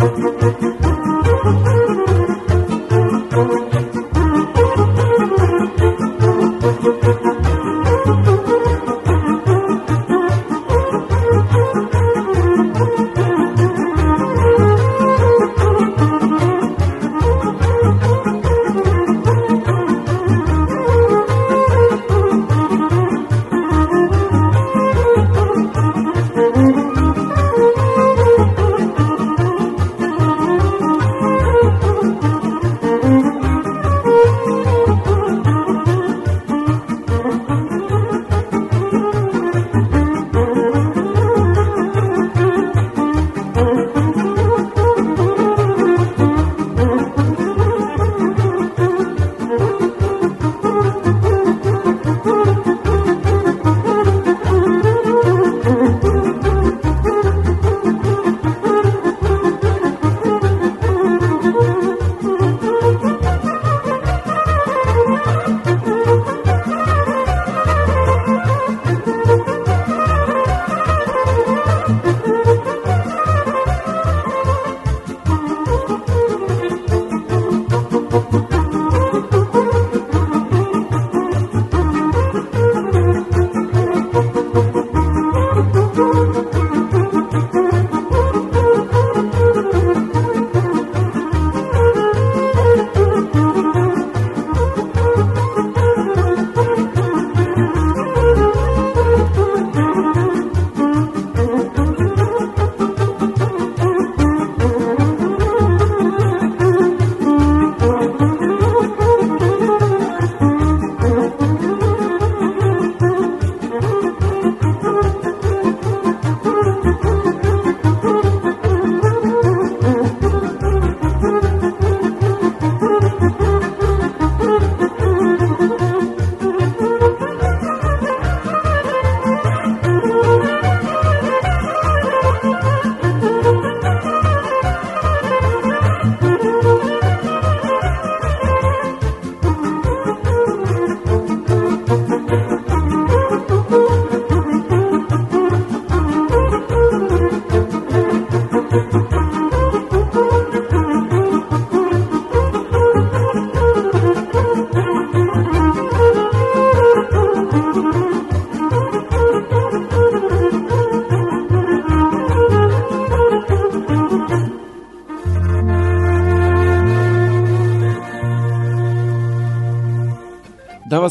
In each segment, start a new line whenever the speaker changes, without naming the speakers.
Thank you.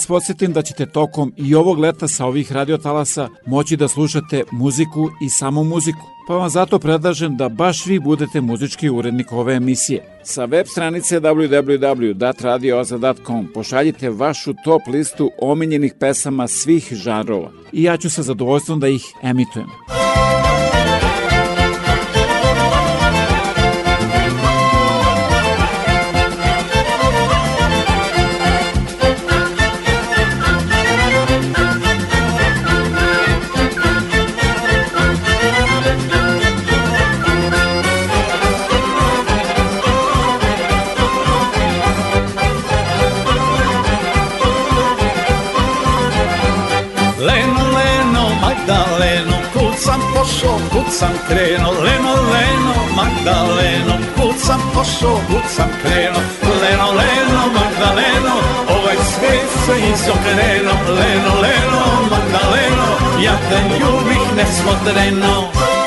Podsjetim da ćete tokom i ovog leta sa ovih radiotalasa moći da slušate muziku i samo muziku. Pa vam zato predlažem da baš vi budete muzički urednik ove emisije. Sa web stranice www.datradioza.com pošaljite vašu top listu omiljenih pesama svih žanrova i ja ću sa zadovoljstvom da ih emitujem.
Sam krenuo, leno, leno, Magdaleno, kud sam pošao, kud sam krenuo, leno, leno, Magdaleno, ovaj svet se izokrenuo, leno, leno, Magdaleno, ja te ljubih nesmotreno.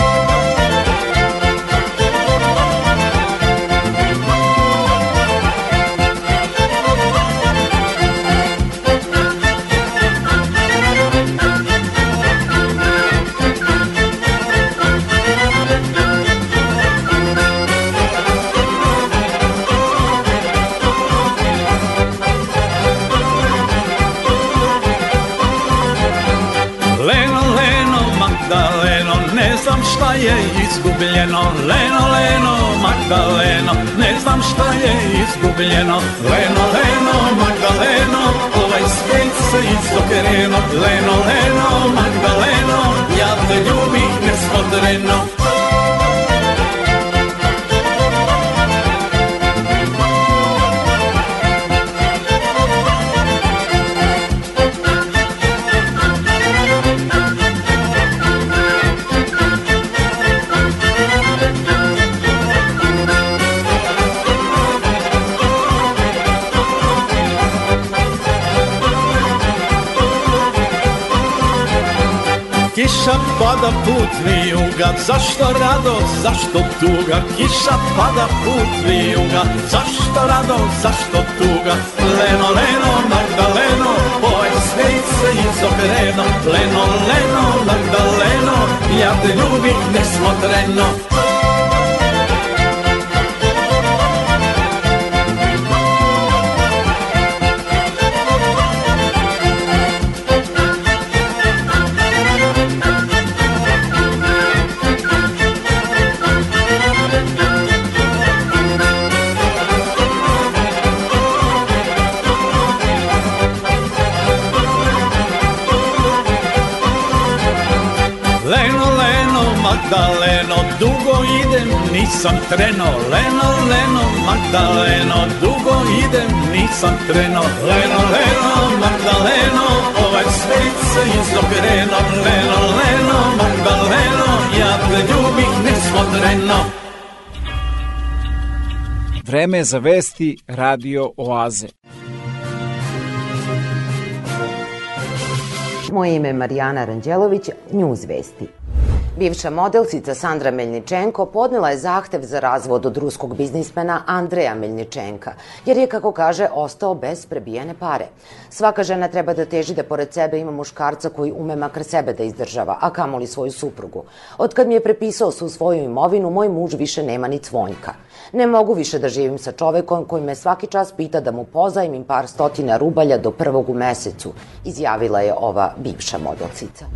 Leno, Leno, Magda Magdaleno Ne znam šta je izgubljeno. Leno, Leno, Magdaleno Ovaj svijet se izokreno. Leno, Leno, Magdaleno Ja te ljubim vijuga, zašto radost, zašto tuga? Kiša pada put vijuga, zašto radost, zašto tuga? Leno, leno, Magdaleno, ovaj svijet se izokreno. Leno, leno, Magdaleno, ja te ljubim nesmotreno. Nisam treno Leno, Leno, Magdaleno, dugo idem, nisam treno Leno, Leno, Magdaleno, ovaj svet se izokreno Leno, Leno, Magdaleno, ja te ljubih nesmotreno
Vreme za vesti Radio Oaze.
Moje ime je Marijana Ranđelović, News Vesti. Bivša modelsica Sandra Meljničenko podnela je zahtev za razvod od ruskog biznismena Andreja Meljničenka, jer je, kako kaže, ostao bez prebijene pare. Svaka žena treba da teži da pored sebe ima muškarca koji ume makar sebe da izdržava, a kamoli svoju suprugu. Od kad mi je prepisao su svoju imovinu, moj muž više nema ni cvonjka. Ne mogu više da živim sa čovekom koji me svaki čas pita da mu pozajmim par stotina rubalja do prvog u mesecu, izjavila je ova bivša modelsica.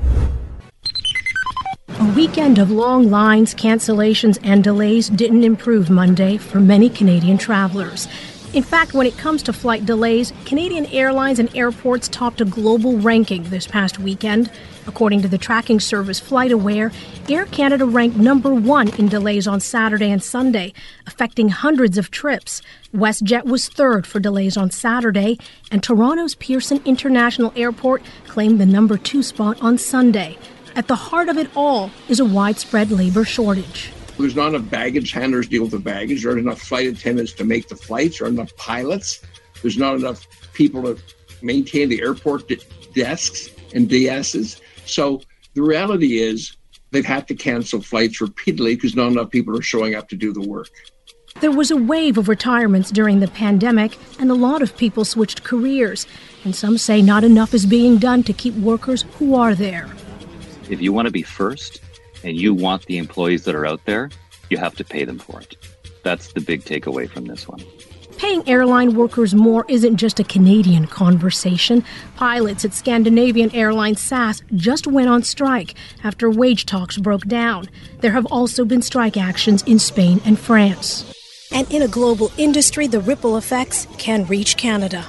A weekend of long lines, cancellations, and delays didn't improve Monday for many Canadian travelers. In fact, when it comes to flight delays, Canadian airlines and airports topped a global ranking this past weekend. According to the tracking service FlightAware, Air Canada ranked number one in delays on Saturday and Sunday, affecting hundreds of trips. WestJet was third for delays on Saturday, and Toronto's Pearson International Airport claimed the number two spot on Sunday. At the heart of it all is a widespread labor shortage.
There's not enough baggage handlers to deal with the baggage. There aren't enough flight attendants to make the flights. There aren't enough pilots. There's not enough people to maintain the airport desks and DSs. So the reality is they've had to cancel flights repeatedly because not enough people are showing up to do the work.
There was a wave of retirements during the pandemic, and a lot of people switched careers. And some say not enough is being done to keep workers who are there
if you want to be first and you want the employees that are out there, you have to pay them for it. That's the big takeaway from this one.
Paying airline workers more isn't just a Canadian conversation. Pilots at Scandinavian airline SAS just went on strike after wage talks broke down. There have also been strike actions in Spain and France. And in a global industry, the ripple effects can reach Canada.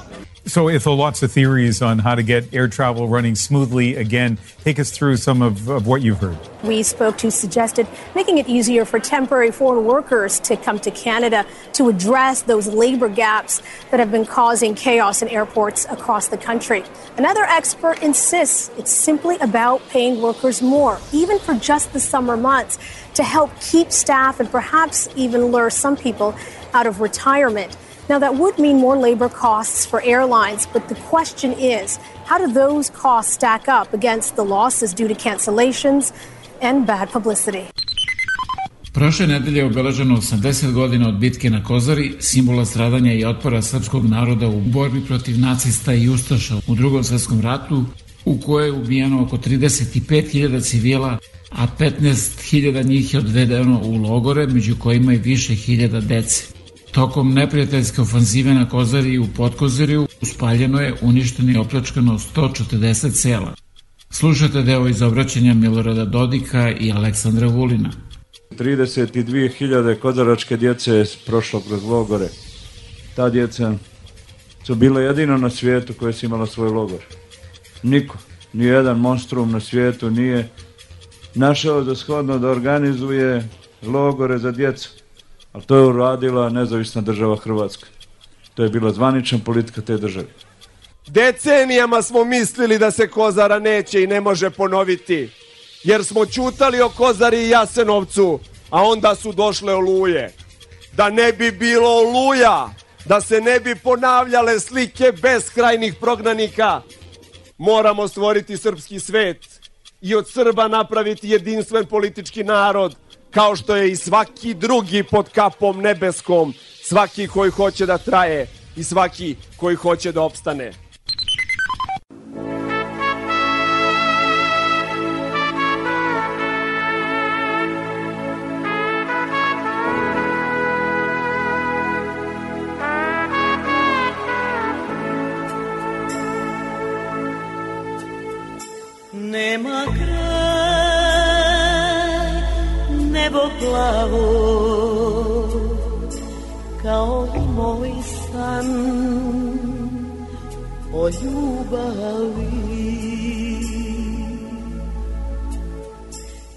So, Ithel, lots of theories on how to get air travel running smoothly again. Take us through some of, of what you've heard.
We spoke to suggested making it easier for temporary foreign workers to come to Canada to address those labor gaps that have been causing chaos in airports across the country. Another expert insists it's simply about paying workers more, even for just the summer months, to help keep staff and perhaps even lure some people out of retirement. Now, that would mean more labor costs for airlines, but the question is how do those costs stack up against the losses due to cancellations and bad publicity?
Prošle nedelje je obeleženo 80 godina od bitke na Kozari, simbola stradanja i otpora srpskog naroda u borbi protiv nacista i ustaša u drugom svetskom ratu, u kojoj je ubijeno oko 35.000 civila, a 15.000 njih je odvedeno u logore, među kojima i više hiljada dece. Tokom neprijateljske ofanzive na Kozari i u Podkozariju uspaljeno je, uništeno i opljačkano 140 sela. Slušajte deo iz obraćanja Milorada Dodika i Aleksandra Vulina.
32.000 kozaračke djece je prošlo kroz logore. Ta djeca su bila jedino na svijetu koja su imala svoj logor. Niko, ni jedan monstrum na svijetu nije našao za shodno da organizuje logore za djecu. Ali to je uradila nezavisna država Hrvatska. To je bila zvanična politika te države.
Decenijama smo mislili da se Kozara neće i ne može ponoviti, jer smo čutali o Kozari i Jasenovcu, a onda su došle oluje. Da ne bi bilo oluja, da se ne bi ponavljale slike beskrajnih prognanika, moramo stvoriti srpski svet i od Srba napraviti jedinstven politički narod, kao što je i svaki drugi pod kapom nebeskom, svaki koji hoće da traje i svaki koji hoće da opstane.
Nema nebo plavo, kao i moj san o ljubavi.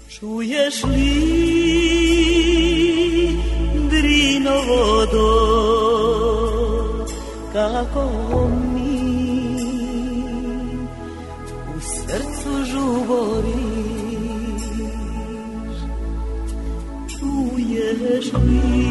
Čuješ li drino vodo, kako mi Čuješ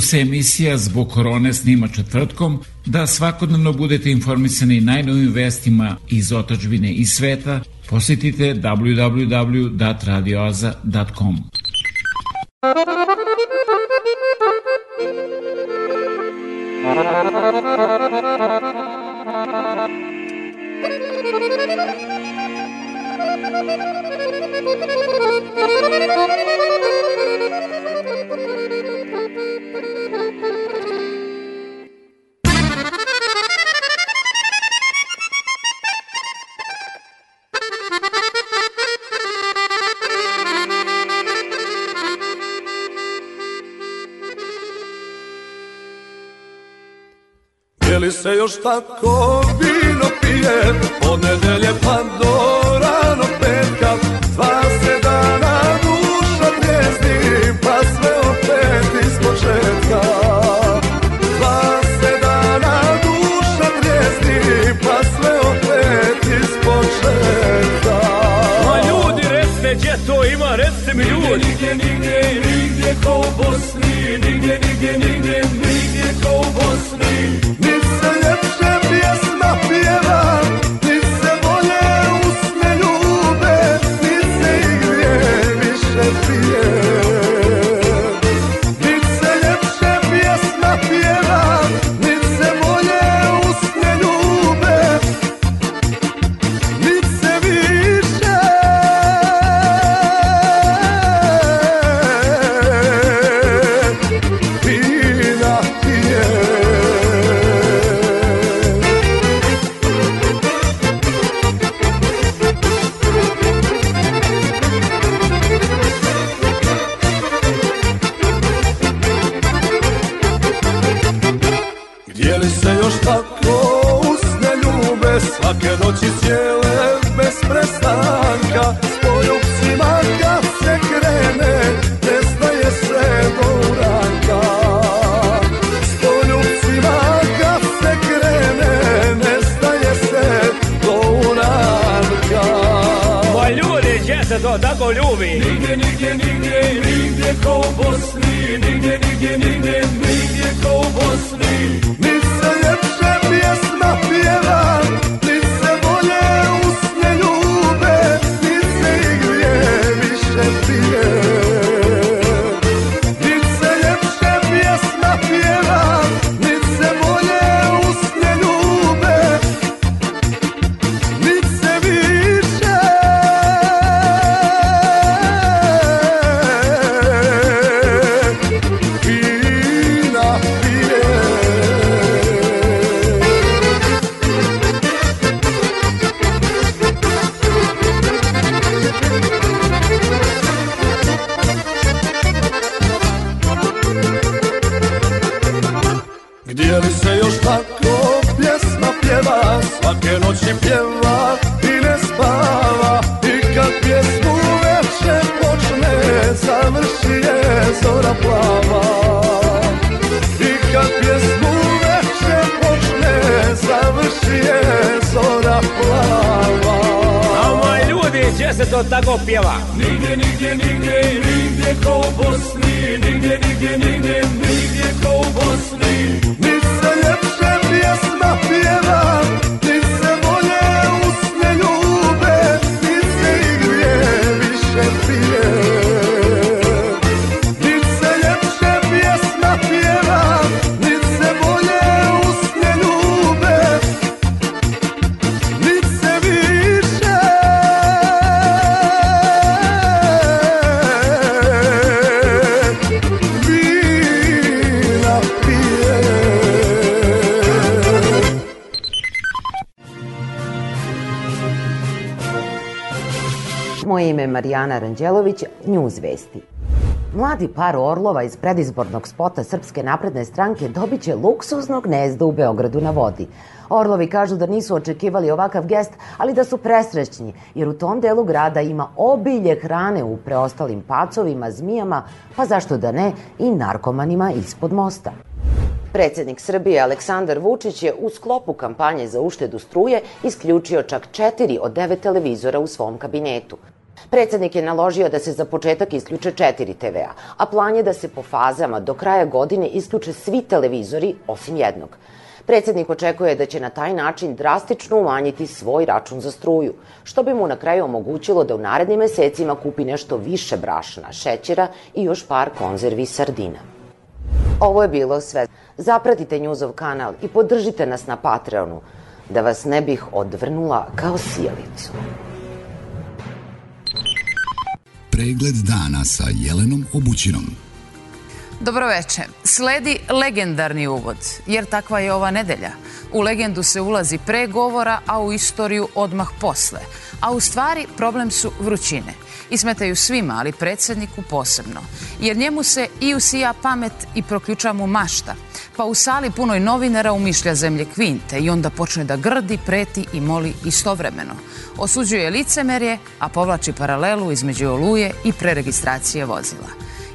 Se emisija zbog korone snima četvrtkom, da svakodnevno budete informisani najnovim vestima iz otačbine i sveta, Posjetite www.radioaza.com.
Je li se još tako vino pije. Od nedelje pa do ranog petka Dva se dana duša trijezdi Pa sve opet iz početka. Dva se dana duša trijezdi Pa sve opet iz početka.
Ma ljudi, recite gdje to ima, recite mi ljudi.
Nigdje, nigdje, nigdje ko u Bosni Nigdje, nigdje, nigdje, nigdje
Marijana Ranđelović, News Vesti. Mladi par orlova iz predizbornog spota Srpske napredne stranke dobit će luksuzno gnezdo u Beogradu na vodi. Orlovi kažu da nisu očekivali ovakav gest, ali da su presrećni, jer u tom delu grada ima obilje hrane u preostalim pacovima, zmijama, pa zašto da ne i narkomanima ispod mosta. Predsednik Srbije Aleksandar Vučić je u sklopu kampanje za uštedu struje isključio čak četiri od devet televizora u svom kabinetu. Predsednik je naložio da se za početak isključe četiri TV-a, a plan je da se po fazama do kraja godine isključe svi televizori osim jednog. Predsednik očekuje da će na taj način drastično umanjiti svoj račun za struju, što bi mu na kraju omogućilo da u narednim mesecima kupi nešto više brašna, šećera i još par konzervi sardina. Ovo je bilo sve. Zapratite Njuzov kanal i podržite nas na Patreonu, da vas ne bih odvrnula kao sjelicu.
Pregled dana sa Jelenom Obućinom.
Dobroveče. Sledi legendarni uvod, jer takva je ova nedelja. U legendu se ulazi pre govora, a u istoriju odmah posle. A u stvari problem su vrućine. I smetaju svima, ali predsedniku posebno. Jer njemu se i usija pamet i proključa mu mašta. Pa u sali punoj novinara umišlja zemlje kvinte i onda počne da grdi, preti i moli istovremeno. Osuđuje licemerje, a povlači paralelu između oluje i preregistracije vozila.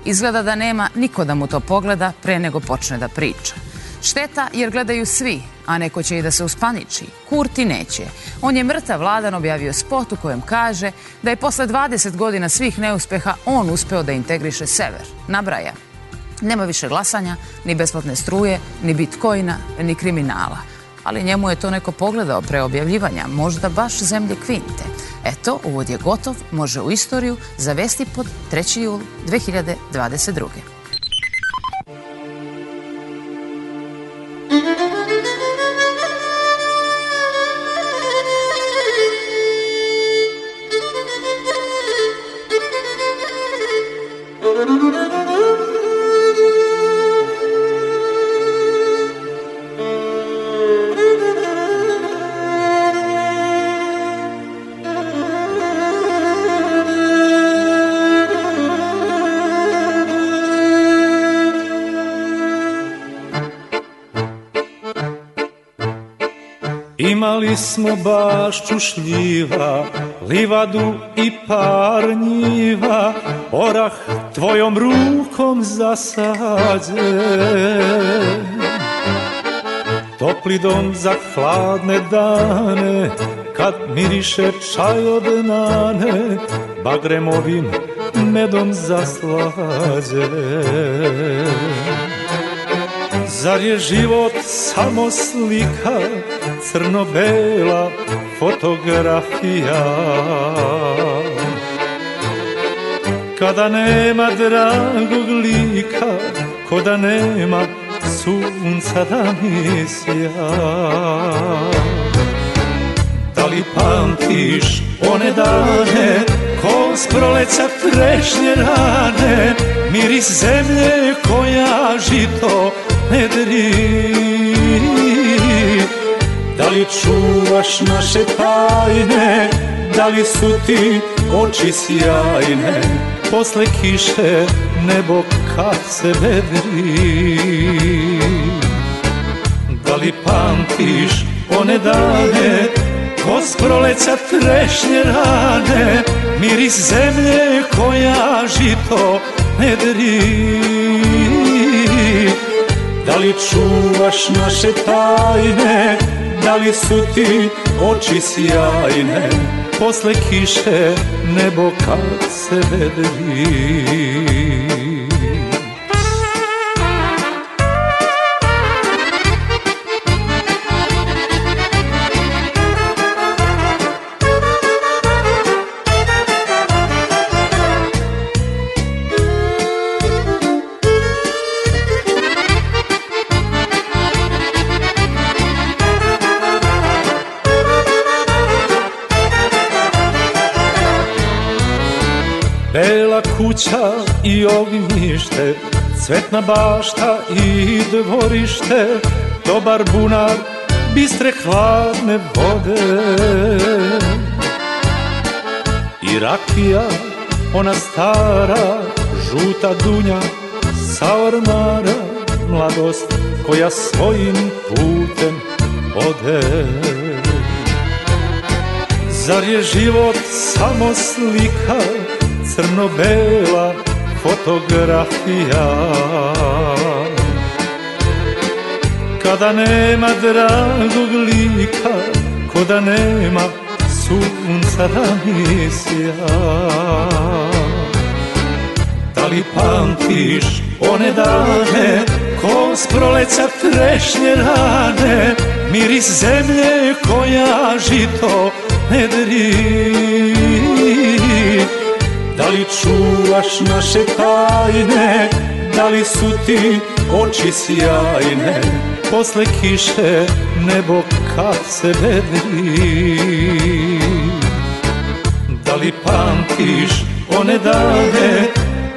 Izgleda da nema niko da mu to pogleda pre nego počne da priča. Šteta jer gledaju svi, a neko će i da se uspaniči. Kurti neće. On je mrtav vladan objavio spot u kojem kaže da je posle 20 godina svih neuspeha on uspeo da integriše sever. Nabraja. Nema više glasanja, ni besplatne struje, ni bitcoina, ni kriminala. Ali njemu je to neko pogledao pre objavljivanja, možda baš zemlje kvinte. Eto, uvod je gotov, može u istoriju zavesti pod 3. jul 2022.
smo bašću šljiva, livadu i par njiva, orah tvojom rukom zasađen. Topli dom za hladne dane, kad miriše čaj od nane, bagremovim medom zaslađen. Zar je život samo slika, crno-bela fotografija. Kada nema dragog lika, ko da nema sunca da mi Da li pamtiš one dane, ko s proleća trešnje rane Miris zemlje koja žito ne dri Da li čuvaš naše tajne? Da li su ti oči sjajne? Posle kiše nebo kad se vedri. Da li pamtiš one dane Ko s proleća trešnje rane? Miris zemlje koja žito ne dri. Da li čuvaš naše tajne Da li su ti oči sjajne? Posle kiše nebo kad se vedri kuća i ognjište, cvetna bašta i dvorište, dobar bunar, bistre hladne vode. I rakija, ona stara, žuta dunja, sa ormara, mladost koja svojim putem ode. Zar je život samo slika, crno-bela fotografija. Kada nema dragog lika, ko da nema sunca da mi sja Da li pamtiš one dane, ko s proleća trešnje rane Miris zemlje koja žito ne dri Da li čuvaš naše tajne? Da li su ti oči sjajne? Posle kiše nebo kad se vedri Da li pamtiš one dane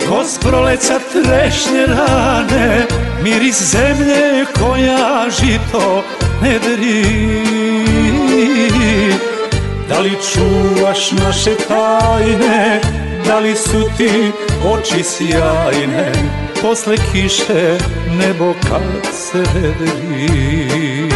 Ko s proleća trešnje rane? Miris zemlje koja žito ne dri. Da li čuvaš naše tajne Da li su ti oči sjajne Posle kiše nebo kad se vedri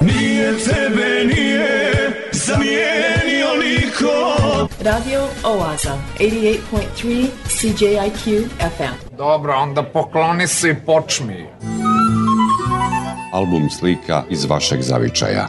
Nije tebe nije zamijenio niko
Radio Oaza, 88.3 CJIQ FM.
Dobro, onda pokloni se i počmi.
Album slika iz vašeg zavičaja.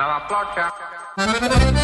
Nova ploča.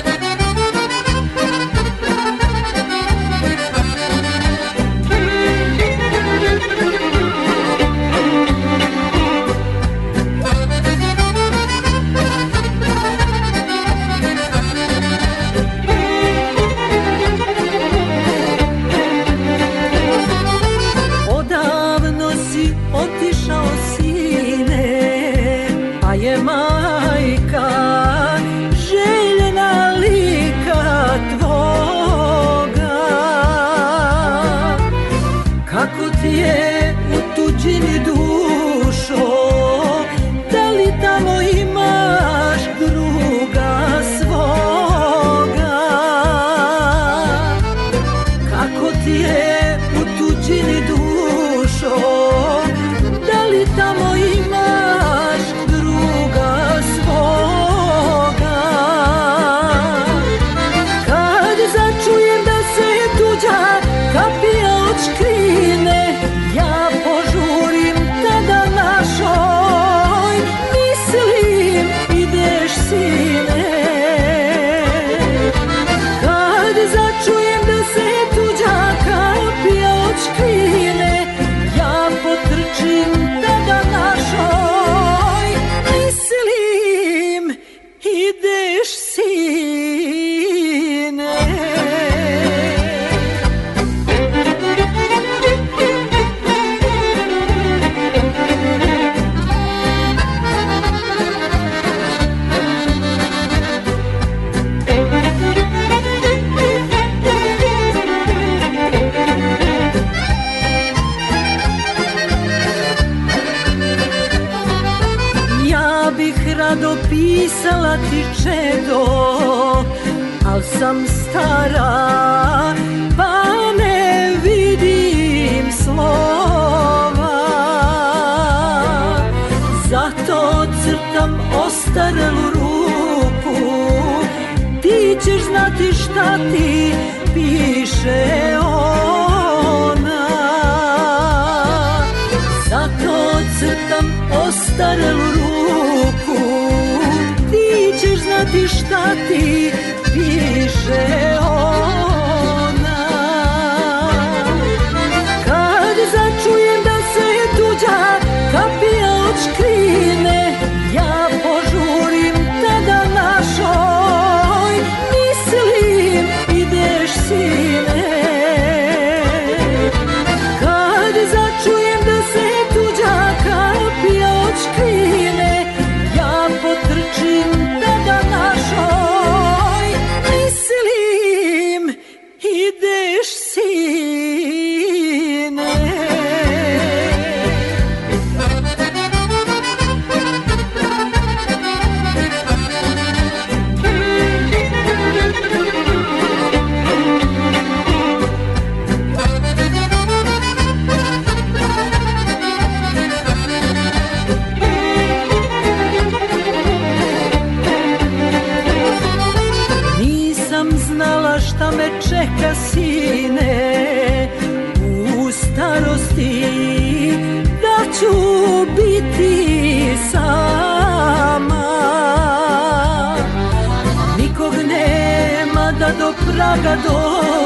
Sine
u starosti da ću biti sama. Nikog nema da do praga dođe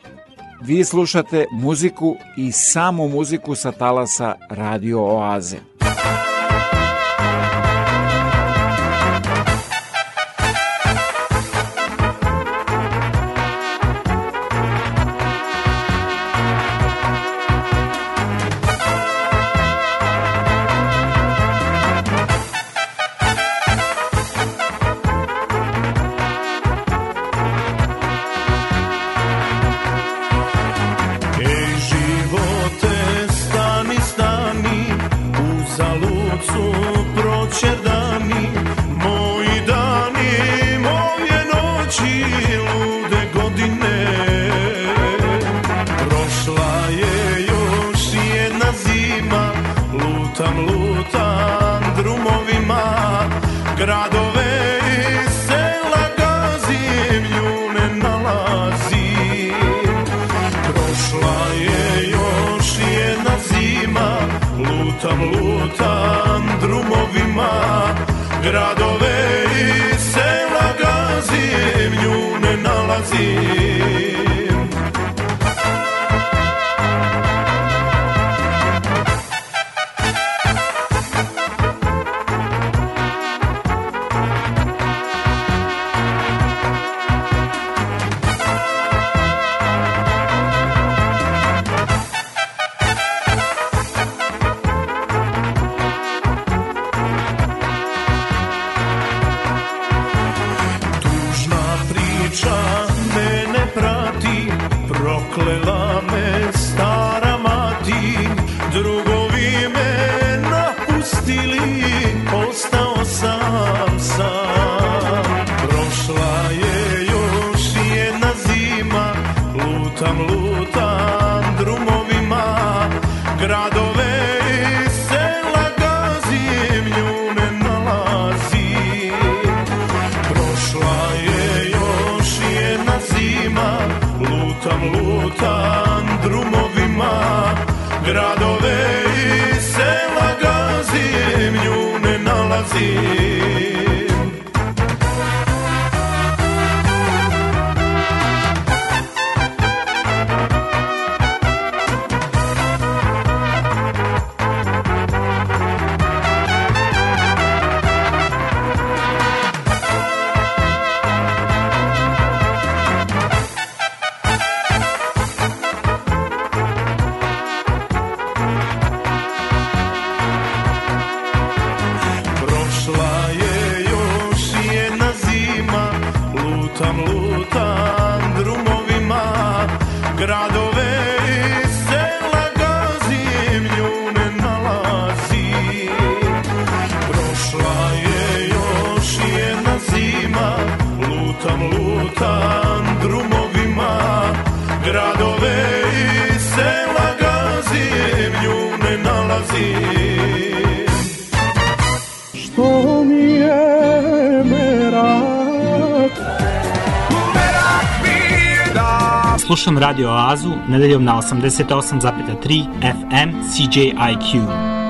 Vi slušate muziku i samo muziku sa talasa Radio Oaze.
si Što mi je merak
Merak mi je da
Slušam Radio Oazu nedeljom na 88,3 FM CJIQ.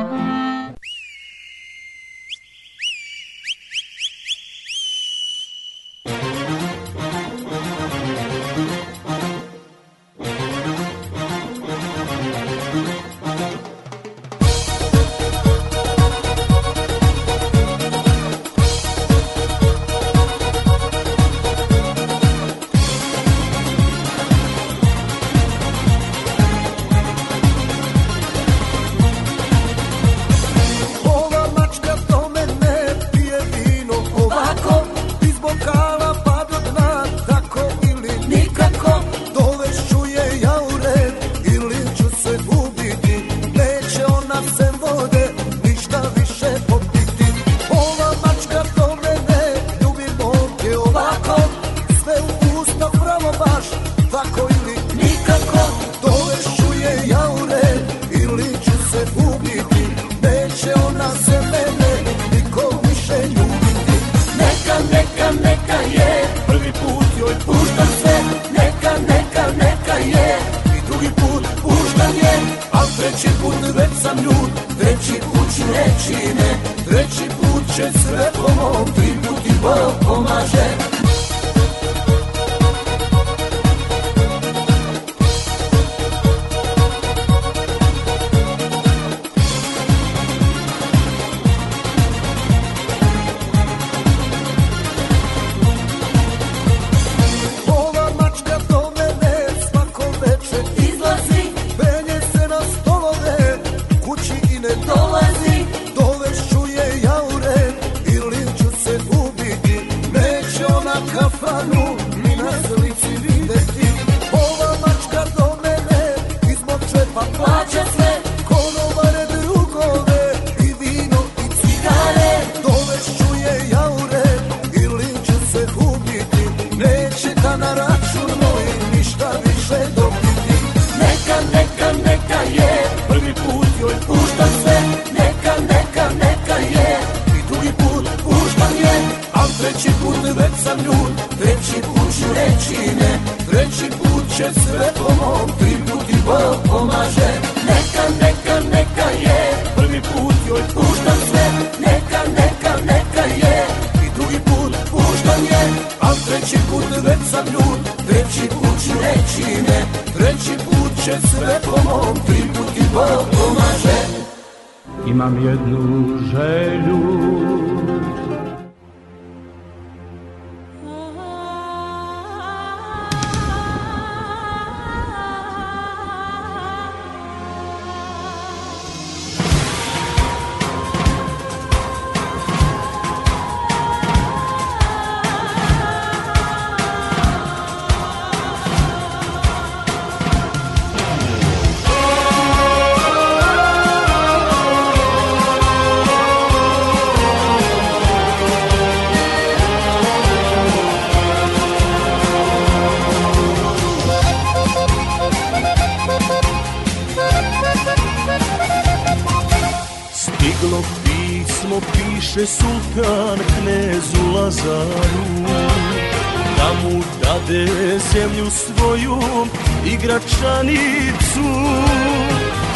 Gračanicu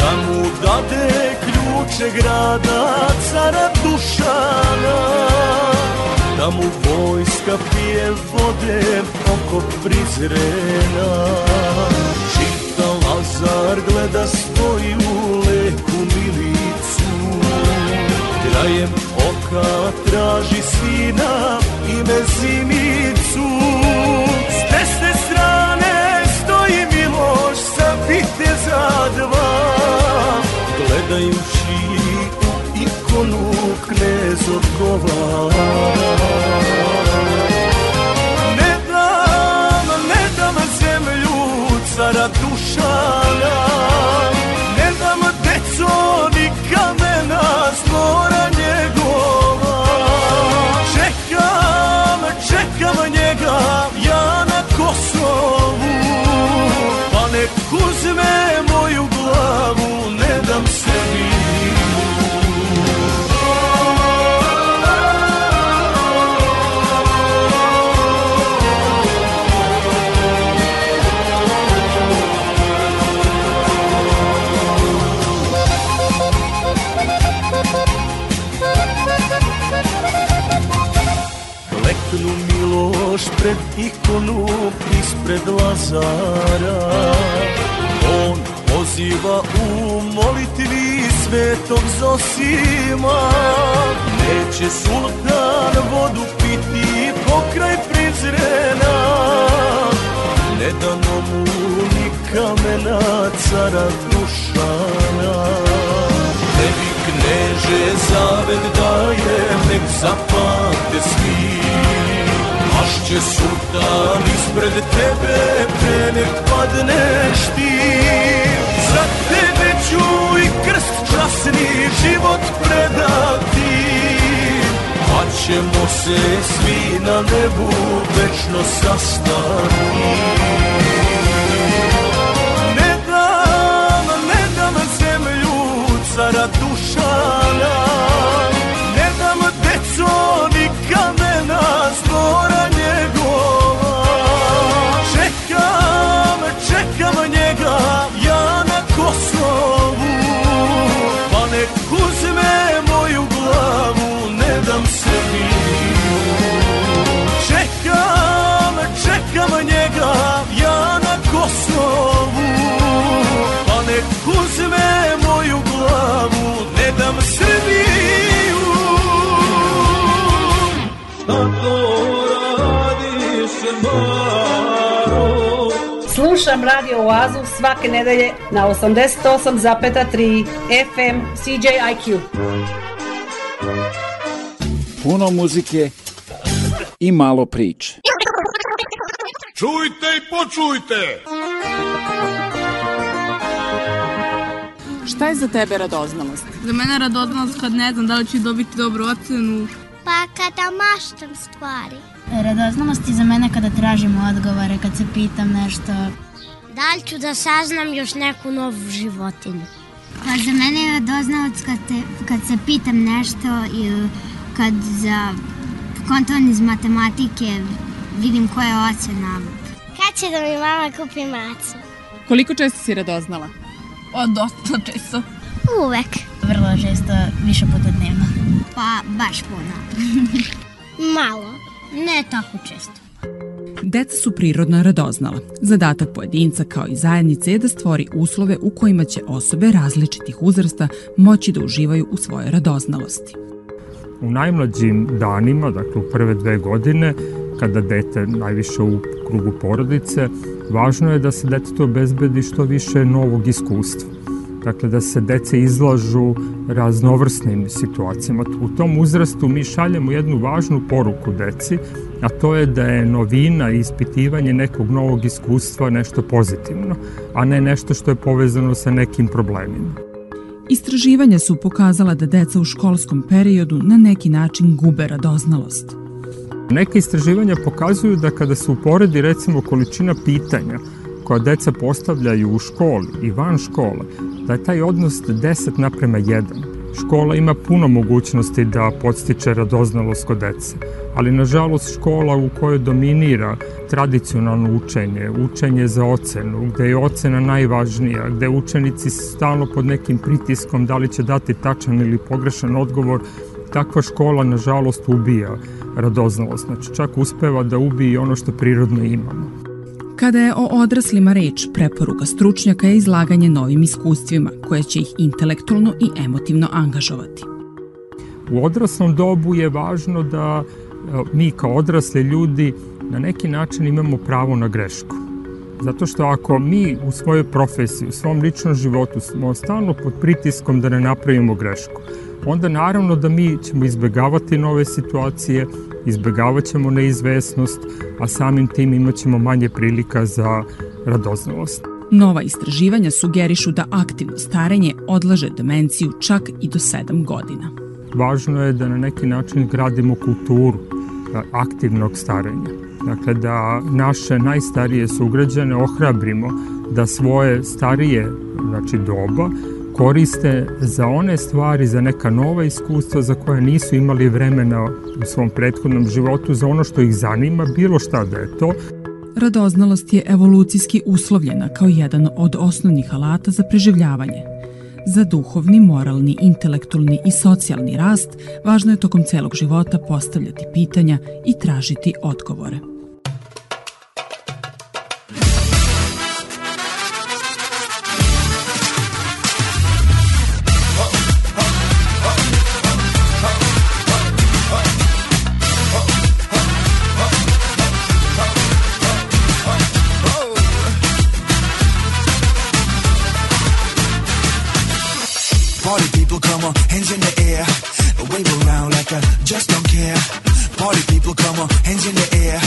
Da mu dade ključe grada cara Dušana Da mu vojska pije vode oko Prizrena. Čita Lazar gleda svoju leku milicu Krajem oka traži sina i mezimicu viteza dva. Gledajući u ikonu knez odgovara Ne dam, ne dam zemlju cara Dušana uzme moju glavu, ne dam sebi Pred ikonu ispred Lazara. On poziva u molitvi svetog Zosima. Neće sultan vodu piti pokraj Prizrena. Ne dano mu ni kamena cara Dušana. Tebi kneže zavet dajem, nek zapamte svi Pašće sultan ispred tebe, pre nek padneš ti. Za tebe ću i krst časni život predati. Pa ćemo se svi na nebu večno sastati. Ne dam, ne dam zemlju cara Dušana Čekam, njega ja na Kosovu. Pa nek uzme moju glavu, ne dam sebi. Čekam, čekam njega ja na Kosovu. Pa nek uzme moju glavu, ne dam Srbiju Tako radiš Maro
Slušam Radio Oazu svake nedelje na 88,3 FM CJIQ.
Puno muzike i malo priče.
Čujte i počujte!
Šta je za tebe radoznalost?
Za mene radoznalost kad ne znam da li ću dobiti dobru ocenu.
Pa kada maštam stvari.
Radoznalost je za mene kada tražim odgovore, kad se pitam nešto.
Da li ću da saznam još neku novu životinju?
Pa za mene je radoznalost kad, te, kad se pitam nešto i kad za konton iz matematike vidim koja je ocena.
Kad će da mi mama kupi macu?
Koliko često si radoznala?
O, dosta često.
Uvek.
Vrlo često, više puta dnevno. Pa baš puno.
Malo. Ne tako često.
Deca su prirodno radoznala. Zadatak pojedinca kao i zajednice je da stvori uslove u kojima će osobe različitih uzrasta moći da uživaju u svojoj radoznalosti.
U najmlađim danima, dakle u prve dve godine, kada dete najviše u krugu porodice, važno je da se detetu obezbedi što više novog iskustva. Dakle, da se dece izlažu raznovrsnim situacijama. U tom uzrastu mi šaljemo jednu važnu poruku deci, a to je da je novina i ispitivanje nekog novog iskustva nešto pozitivno, a ne nešto što je povezano sa nekim problemima.
Istraživanja su pokazala da deca u školskom periodu na neki način gube radoznalost.
Neke istraživanja pokazuju da kada se uporedi recimo količina pitanja koja deca postavljaju u školi i van škole, da je taj odnos 10 naprema 1. Škola ima puno mogućnosti da podstiče radoznalost kod dece, ali nažalost škola u kojoj dominira tradicionalno učenje, učenje za ocenu, gde je ocena najvažnija, gde učenici stalno pod nekim pritiskom da li će dati tačan ili pogrešan odgovor, takva škola nažalost ubija radoznalost, znači čak uspeva da ubije ono što prirodno imamo.
Kada je o odraslima reč, preporuka stručnjaka je izlaganje novim iskustvima koje će ih intelektualno i emotivno angažovati.
U odraslom dobu je važno da mi kao odrasli ljudi na neki način imamo pravo na grešku. Zato što ako mi u svojoj profesiji, u svom ličnom životu smo stalno pod pritiskom da ne napravimo grešku, onda naravno da mi ćemo izbegavati nove situacije, izbegavat ćemo neizvesnost, a samim tim imat ćemo manje prilika za radoznalost.
Nova istraživanja sugerišu da aktivno starenje odlaže demenciju čak i do 7 godina.
Važno je da na neki način gradimo kulturu aktivnog starenja. Dakle, da naše najstarije sugrađane ohrabrimo da svoje starije znači doba koriste za one stvari, za neka nova iskustva za koje nisu imali vremena u svom prethodnom životu, za ono što ih zanima, bilo šta da je to.
Radoznalost je evolucijski uslovljena kao jedan od osnovnih alata za preživljavanje. Za duhovni, moralni, intelektualni i socijalni rast važno je tokom celog života postavljati pitanja i tražiti odgovore.
Party people, come on, hands in the air. Wave around like I just don't care. Party people, come on, hands in the air.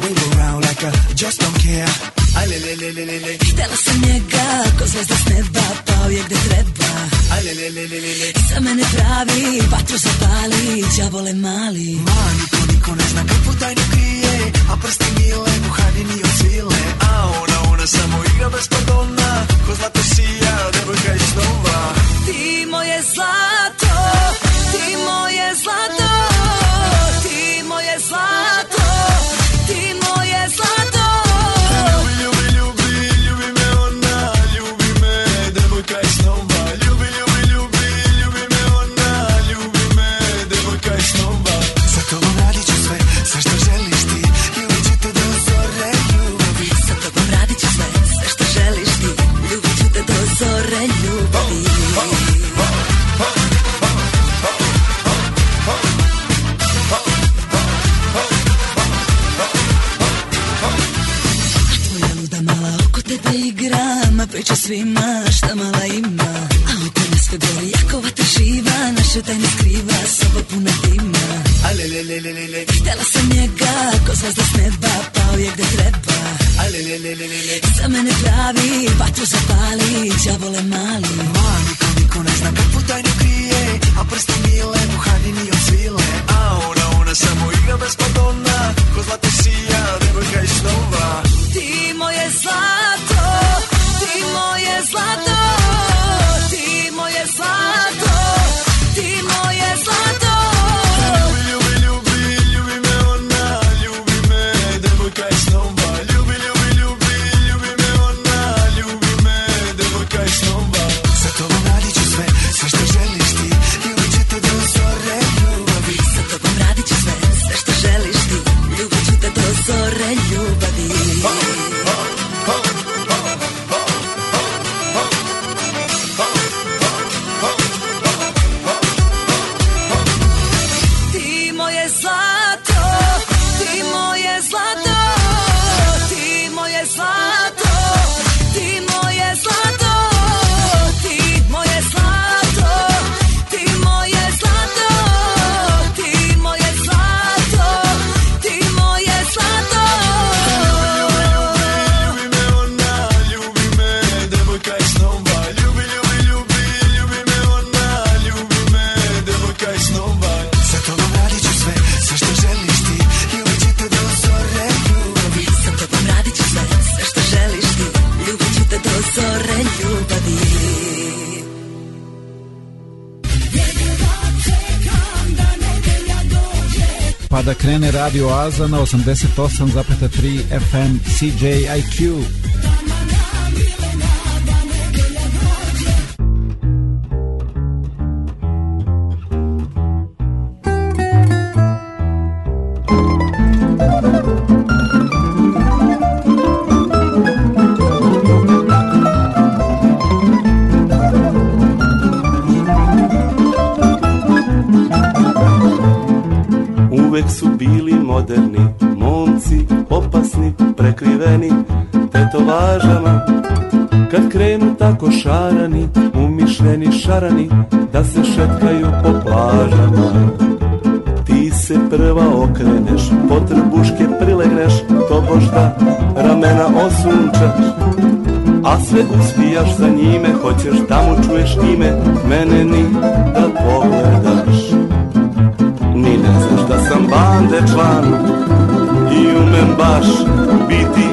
Wave around like I just don't care. Aj, le, le, le, le, le.
Htela sam njega, ko zvezda s neba, pao je gde treba.
Aj, le, le, le, le, le, le.
Za mene pravi, vatru zapali, đavole mali.
Ma, niko, niko ne zna kakvu tajnu krije, a prsti mile, muhanini od svile. A ona, ona samo igra bez pardona, ko zlato sija, devojka iz snova.
Ti moje zlato, ti moje zlato, svima šta mala ima. A oko nas sve gori, jako vata živa, naše tajne skriva, soba puna dima.
Aj, le, le, le, le, le, le.
Htela sam njega, ko zvezda s neba, pao je gde treba.
Aj, le, le, le, le, le, le.
Za mene pravi, vatru zapali, đavole mali.
Ma, niko, niko ne zna kakvu tajnu krije, a prsti mile, muhanini od svile. A ona, ona samo igra bez pardona, ko zlato sija,
Radio Aza na 88,3 FM CJIQ.
Šarani, umišljeni šarani Da se šetkaju po plažama Ti se prva okreneš, po trbuške prilegneš Tobož da ramena osunčaš a sve uspijaš za njime, hoćeš da mu čuješ ime, mene ni da pogledaš. Ni ne znaš da sam bande član i umem baš biti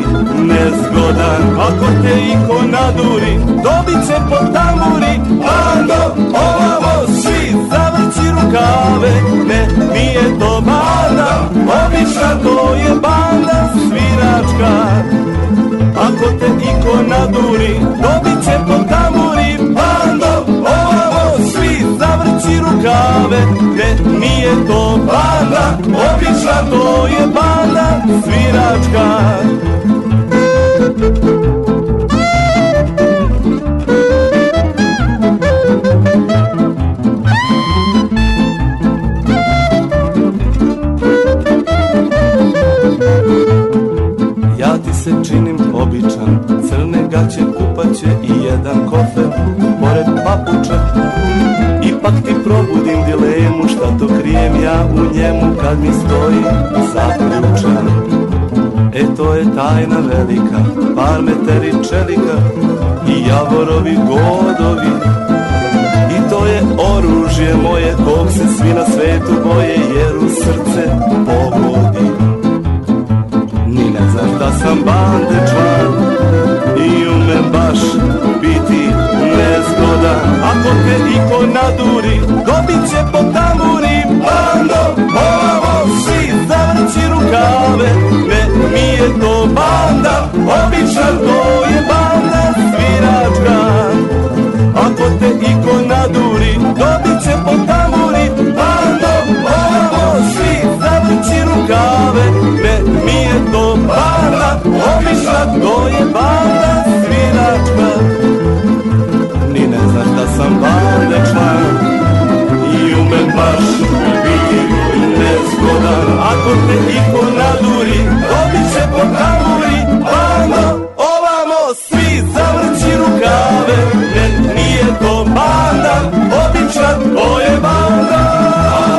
nezgodan. Ako te iko naduri, dobit će po tamburi, bando, ovamo svi zavrći rukave, ne, nije to banda, obična to je banda sviračka. Ako te iko naduri, dobit će po tamburi, svi zavrći rukave, ne, nije to banda, obična to je banda sviračka. Ja ti se činim običan Crne gaće, kupaće i jedan kofer Pored probudim dilemu Šta to krijem ja u njemu Kad mi stoji zaključan. E to je tajna velika Par meteri čelika I javorovi godovi. I to je oružje moje Kog se svi na svetu boje Jer u srce pogodi Ni ne znaš da sam bande član I umem baš nezgodan Ako te iko naduri Dobit će po tamburi Bando, ovamo svi zavrći rukave. Ne, nije to banda Obična to je banda sviračka. Ako te iko naduri Dobit će po tamburi Bando, ovamo svi zavrći rukave. Ne, nije to banda Obična to je banda bande član I umem baš biti nezgodan. Ako te iko naduri Dobit će po tamburi Bando, ovamo svi zavrći rukave. Ne, nije to banda Obična to je banda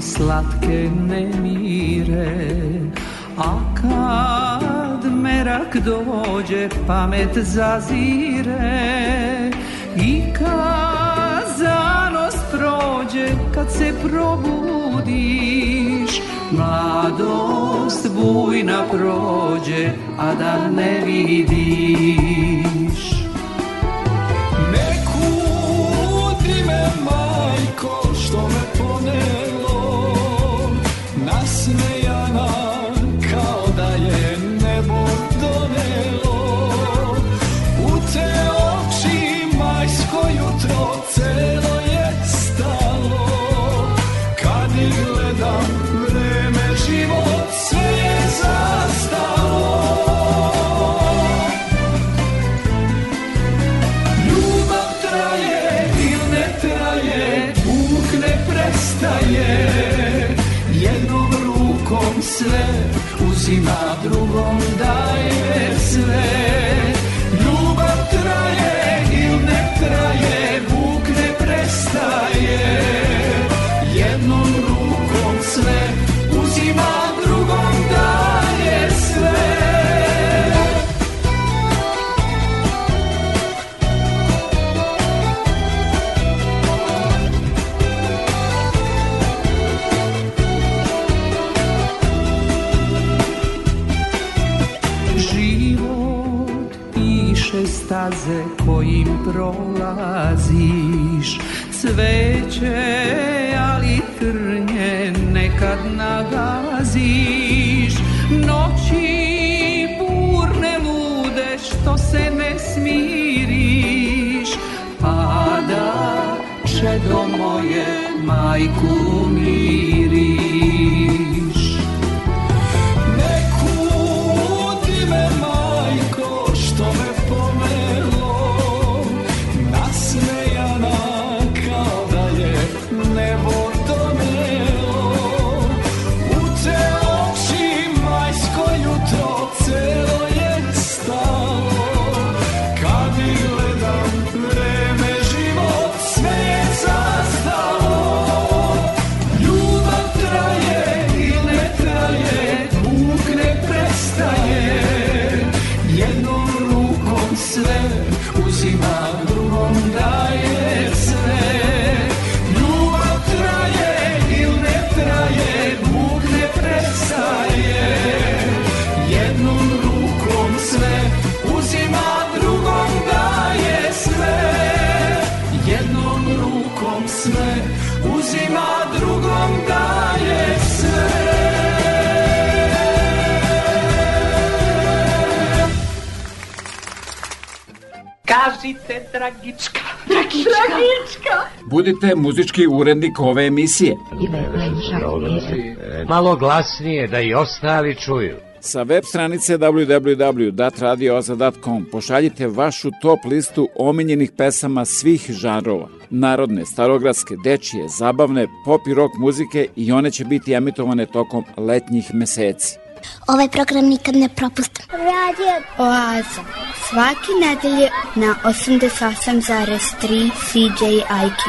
budi slatke nemire A kad merak dođe pamet zazire. I kad zanos prođe kad se probudiš Mladost bujna prođe a da ne vidiš.
Ne kudi me majko što me ponelo
prolaziš. Cveće, ali trnje nekad nagaziš. Noći burne lude što se ne smiriš. Pada čedo moje majku
Kažite, Dragička. Dragička. Dragička.
Budite muzički urednik ove emisije.
Malo glasnije da i ostali čuju.
Sa web stranice www.datradioza.com pošaljite vašu top listu omiljenih pesama svih žanrova. Narodne, starogradske, dečije, zabavne, pop i rock muzike i one će biti emitovane tokom letnjih meseci.
Ovaj program nikad ne propustim. Radio Oaza. Svaki nedelje na 88,3 CJIQ.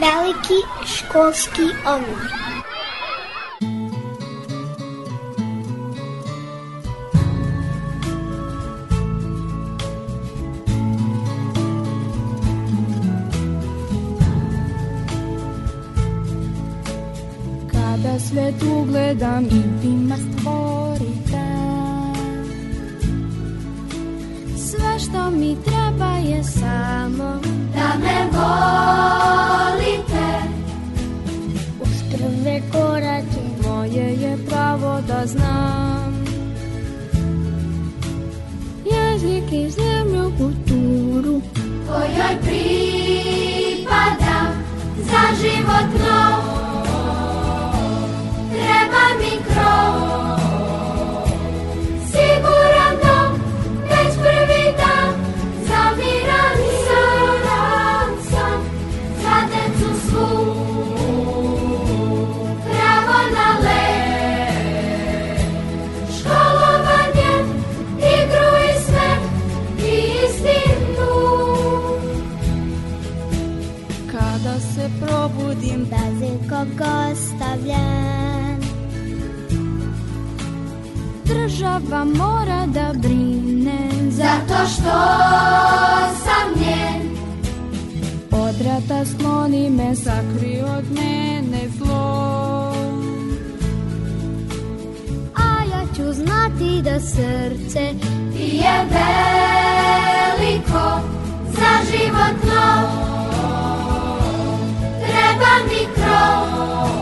Veliki školski omor.
Kada svet ugledam i vima stvorite. Sve što mi treba je samo
Da me volite. Uz prve korake
Moje je pravo da znam. Jezik i zemlju, kulturu
Kojoj pripadam Za život nov ikog ostavljen
Država mora da brine
Zato što sam njen
Od rata skloni me, sakri od mene zlo.
A ja ću znati da srce ti je veliko Za život nov. Treba mi Oh.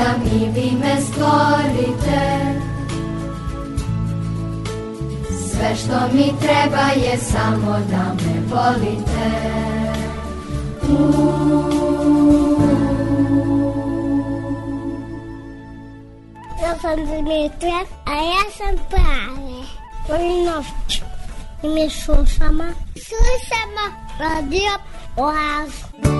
Ugledam i vi me stvorite Sve što mi treba je samo da me volite
Ja sam Dimitra, a ja sam Prave. Volim noć. I mi slušamo. Slušamo radio Oaz.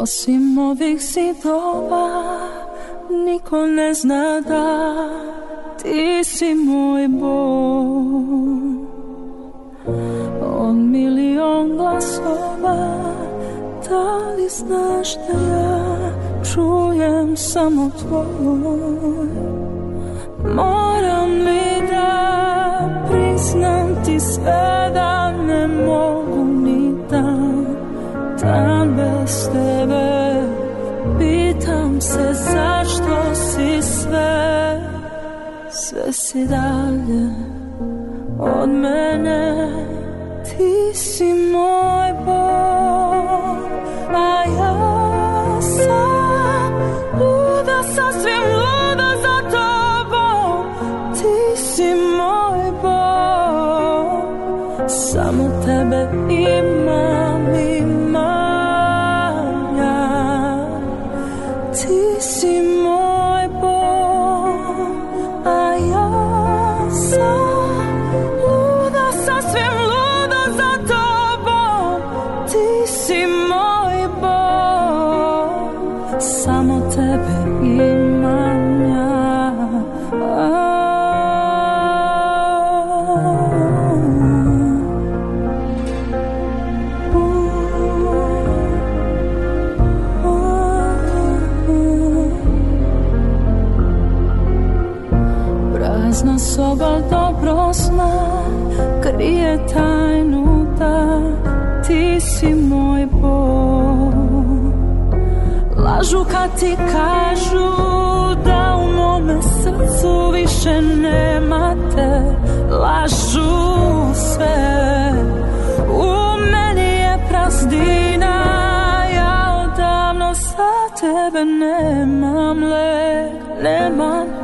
Osim ovih zidova Niko ne zna da Ti si moj Bog Od milion glasova Da li znaš da ja Čujem samo tvoj? Moram li da Priznam ti sve Da ne mogu ni dan Dan bez tebe Pitam se zašto si sve. Sve si dalje od mene Ti si moj Bog A ja sam luda Sasvim luda za tobom. Ti si moj Bog Samo tebe imam dobro zna Krije tajnu da Ti si moj Bog. Lažu kad ti kažu Da u mome srcu više nemate Lažu sve. U meni je prazdina Ja odavno sa tebe nemam lek Nemam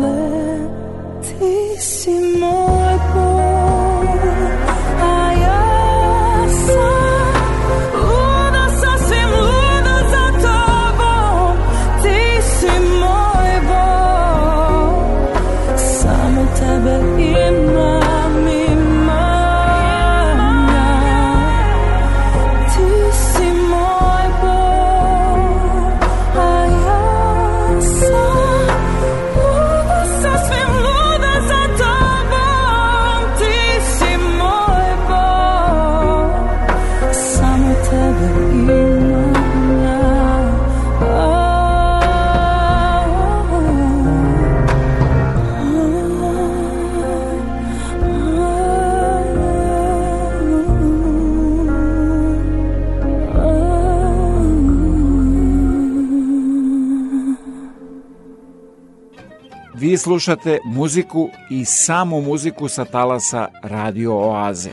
slušate muziku i samo muziku sa talasa Radio Oaze.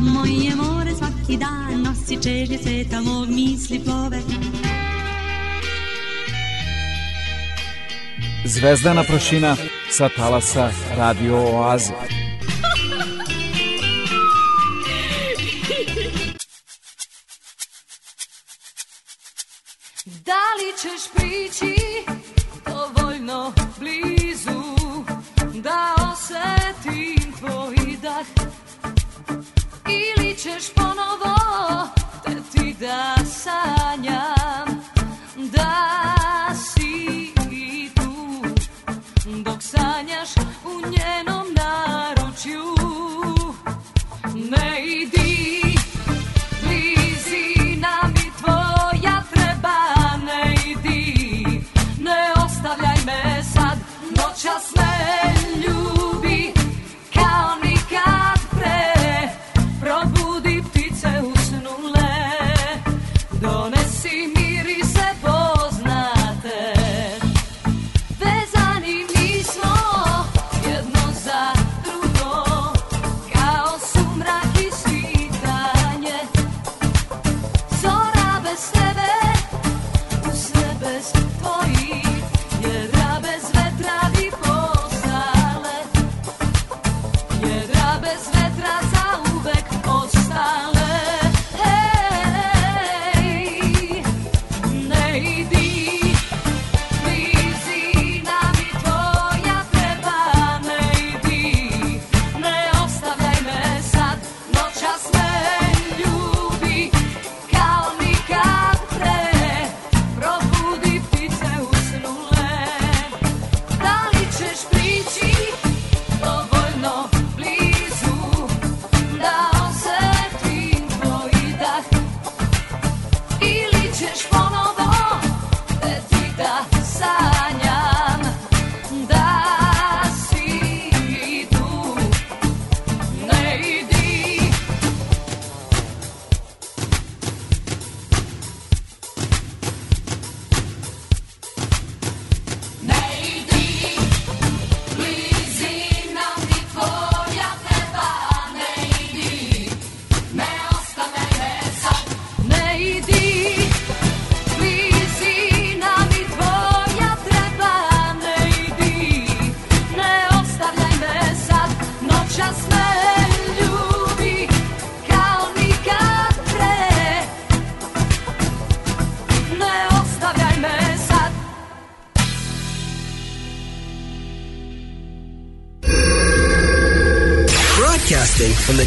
Moje more svaki dan nosi čežnje sveta mog misli plove
Zvezdana prašina sa talasa Radio Oaze.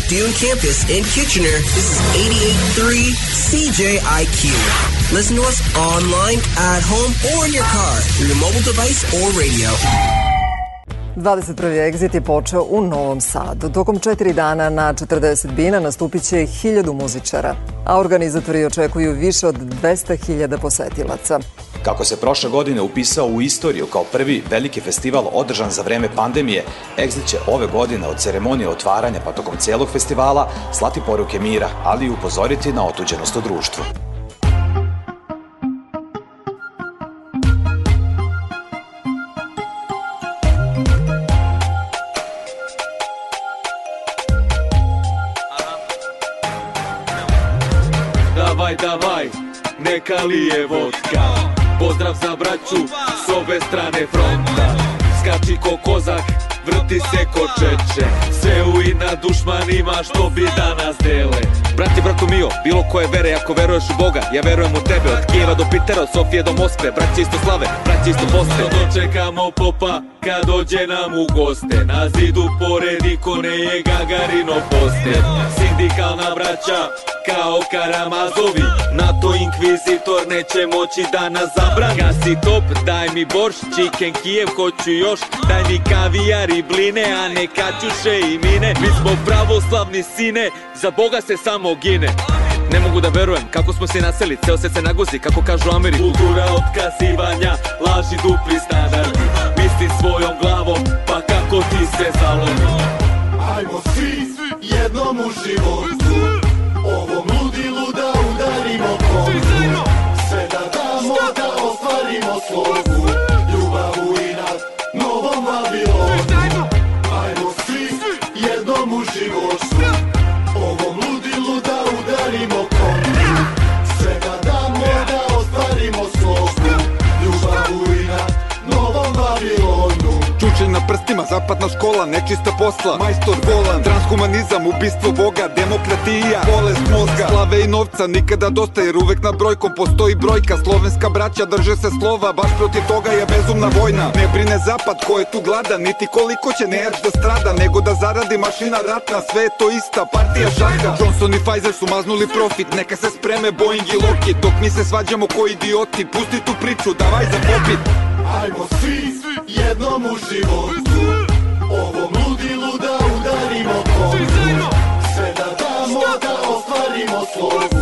Dune campus in Kitchener, this is 88.3 CJIQ. Listen to us online, at home, or in your car through your mobile device or radio.
21. egzit je počeo u Novom Sadu. Tokom četiri dana na 40 bina nastupit će hiljadu muzičara, a organizatori očekuju više od 200.000 posetilaca.
Kako se prošle godine upisao u istoriju kao prvi veliki festival održan za vreme pandemije, Exit će ove godine od ceremonije otvaranja pa tokom celog festivala slati poruke mira, ali i upozoriti na otuđenost u društvu.
Davaj, davaj, neka li je vodka за брачу С обе стране фронта. Скачи ко козак, врти се ко чече. Се уи на душманима што би да нас деле.
Brati, bratu mio, bilo koje vere, ako veruješ u Boga, ja verujem u tebe Od Kijeva do Pitera, od Sofije do Moskve, braće isto slave, braće isto poste.
Dočekamo popa kad dođe nam u goste Na zidu pored ikone je Gagarino poste. Sindikalna braća kao Karamazovi NATO inkvizitor neće moći da nas zabrani. Gasi top, daj mi borš, chicken Kijev hoću još Daj mi kavijar i bline, a ne kaćuše i mine. Mi smo pravoslavni sine, za Boga se samo gine.
Ne mogu da verujem kako smo se naseli, ceo se se naguzi, kako kažu Ameri
Kultura otkazivanja, laži dupli standardi Misli svojom glavom, pa kako ti se zalomi.
Ajmo svi jednom u život. Ovom ludilu da udarimo kontu Sve da damo da ostvarimo slogu
na prstima, zapadna škola, nečista posla. Majstor volan, transhumanizam, ubistvo Boga Demokratija, bolest mozga. Slave i novca, nikada dosta jer uvek nad brojkom postoji brojka. Slovenska braća drže se slova, baš protiv toga je bezumna vojna. Ne brine zapad ko je tu gladan, niti koliko će nerč da strada Nego da zaradi mašina ratna, sve je to ista partija šaka. Johnson i Pfizer su maznuli profit, neka se spreme Boeing i Lockheed. Dok mi se svađamo ko idioti, pusti tu priču, davaj za popit.
Ajmo svi jednom u život. Ovom ludilu da udarimo kontu Sve da damo da ostvarimo slogu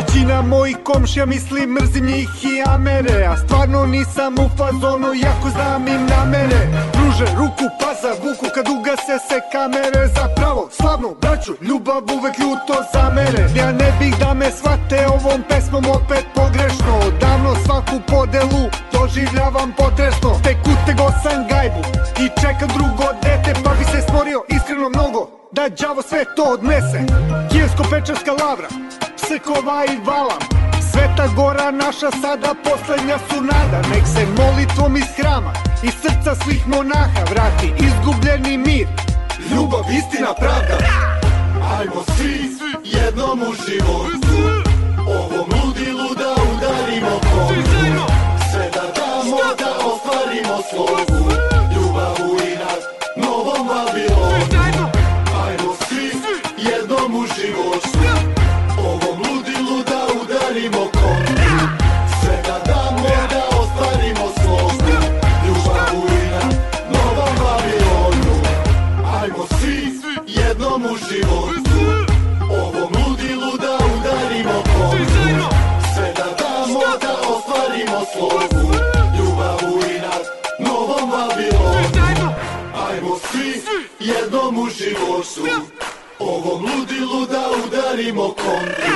Većina mojih komšija misli mrzim njih i Amere A stvarno nisam u fazonu jako znam im namere. Pruže ruku pa za vuku kad ugase se kamere. Zapravo slavnu braću ljubav uvek ljuto zamere. Ja ne bih da me shvate ovom pesmom opet pogrešno. Davno svaku podelu doživljavam potresno. Tek utego sam gajbu i čekam drugo dete Pa bi se stvorio iskreno mnogo da đavo sve to odnese. Kijevsko-pečarska lavra, Psekova i Valam Sveta gora naša sada poslednja su nada. Nek se molitvom iz hrama iz srca svih monaha. Vrati izgubljeni mir.
Ljubav, istina, pravda. Ajmo svi jednom u život. Ovom ludilu da udarimo kontu Sve da damo da ostvarimo slogu Ljubav u inat novom Babilonu životu Ovom ludilu da udarimo kontu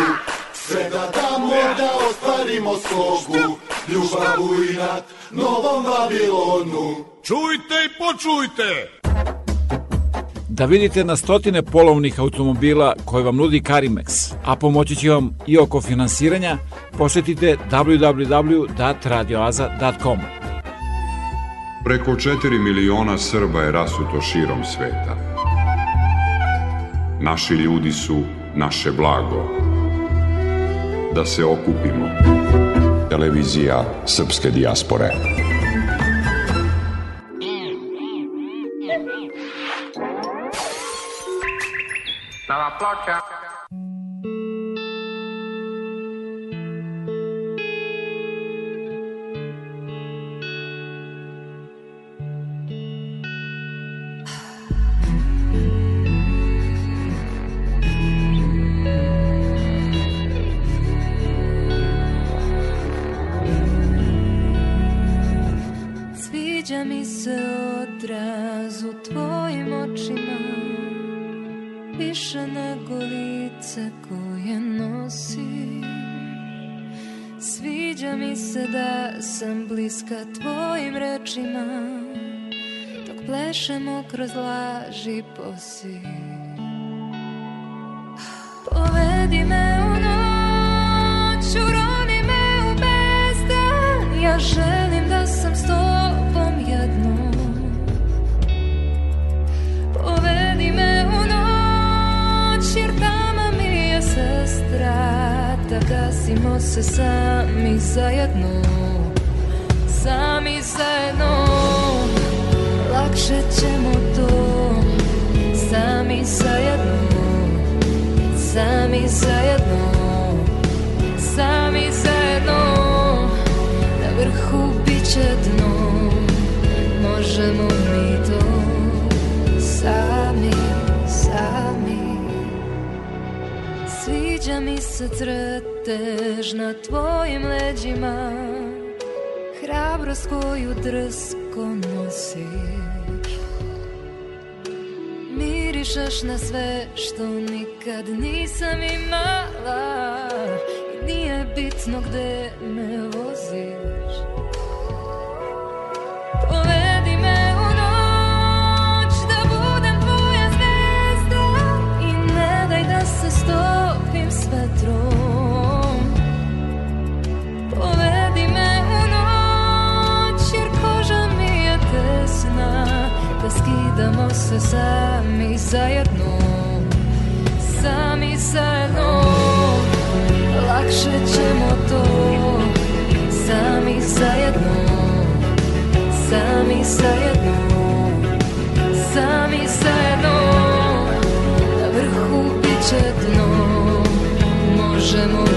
Sve da damo da ostvarimo slogu Ljubav u inat novom Babilonu
Čujte i počujte!
Da vidite na stotine polovnih automobila koje vam nudi Carimex, a pomoći će vam i oko finansiranja, posetite www.radioaza.com.
Preko 4 miliona Srba je rasuto širom sveta. Naši ljudi su naše blago. Da se okupimo. Televizija Srpske dijaspore.
Nova ploča.
Sviđa Više nego lice koje nosim. Sviđa mi se da sam bliska tvojim rečima Dok plešemo kroz laži posi Povedi me Da gasimo se sami zajedno Sami zajedno. Lakše ćemo to Sami zajedno Sami zajedno Sami zajedno. Na vrhu bit će dno Možemo Sviđa mi se crtež na tvojim leđima Hrabrost koju drsko nosiš. Mirišeš na sve što nikad nisam imala I nije bitno gde me voziš Da skidamo se sami zajedno Sami zajedno. Lakše ćemo to Sami zajedno Sami zajedno Sami zajedno. Na vrhu bit će dno Možemo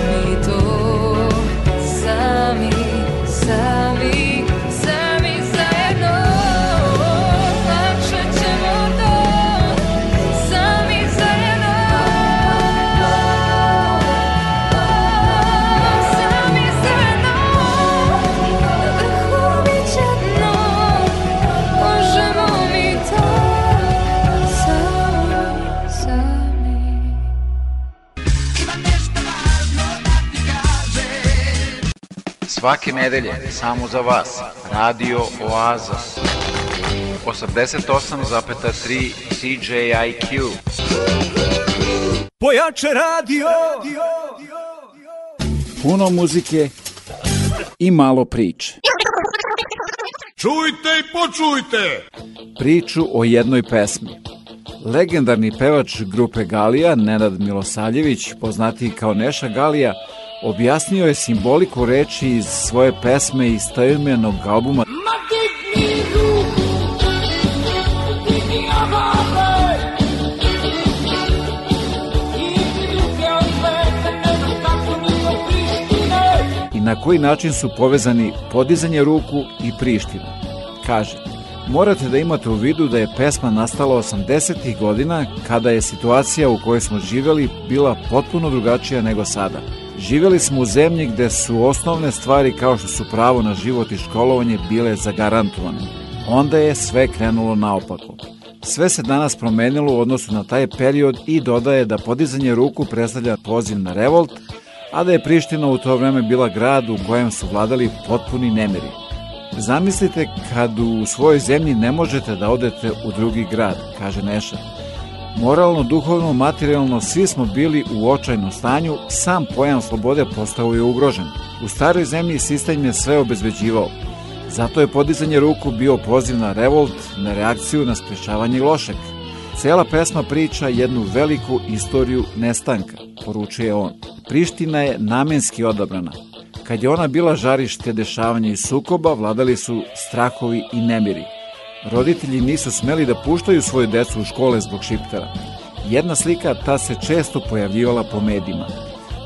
Svake nedelje, samo za vas, Radio Oaza. 88,3 CJIQ.
Pojače radio
Puno muzike i malo priče.
Čujte i počujte
Priču o jednoj pesmi. Legendarni pevač grupe Galija, Nenad Milosavljević, poznatiji kao Neša Galija, objasnio je simboliku reči iz svoje pesme iz tajumenog albuma i na koji način su povezani podizanje ruku i Priština. Kaže, morate da imate u vidu da je pesma nastala 80. godina kada je situacija u kojoj smo živjeli bila potpuno drugačija nego sada. Živjeli smo u zemlji gde su osnovne stvari kao što su pravo na život i školovanje bile zagarantovane. Onda je sve krenulo naopako. Sve se danas promenilo u odnosu na taj period i dodaje da podizanje ruku predstavlja poziv na revolt, a da je Priština u to vreme bila grad u kojem su vladali potpuni nemiri. Zamislite kad u svojoj zemlji ne možete da odete u drugi grad, kaže Neša. Moralno, duhovno, materijalno svi smo bili u očajnom stanju, sam pojam slobode postao je ugrožen. U staroj zemlji sistem je sve obezbeđivao. Zato je podizanje ruku bio poziv na revolt, na reakciju, na sprečavanje lošeg. Cela pesma priča jednu veliku istoriju nestanka, poručuje on. Priština je namenski odabrana. Kad je ona bila žarište dešavanja i sukoba, vladali su strahovi i nemiri. Roditelji nisu smeli da puštaju svoju decu u škole zbog šiptera. Jedna slika ta se često pojavljivala po medijima.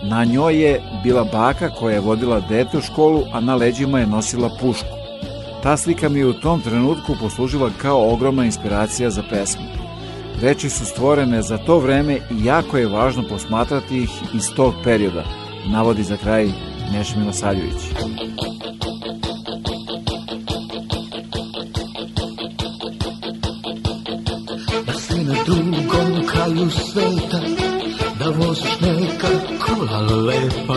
Na njoj je bila baka koja je vodila dete u školu, a na leđima je nosila pušku. Ta slika mi je u tom trenutku poslužila kao ogromna inspiracija za pesmu. Reči su stvorene za to vreme i jako je važno posmatrati ih iz tog perioda, navodi za kraj Neša Milosavljević.
Kraju sveta Da voziš neka kola lepa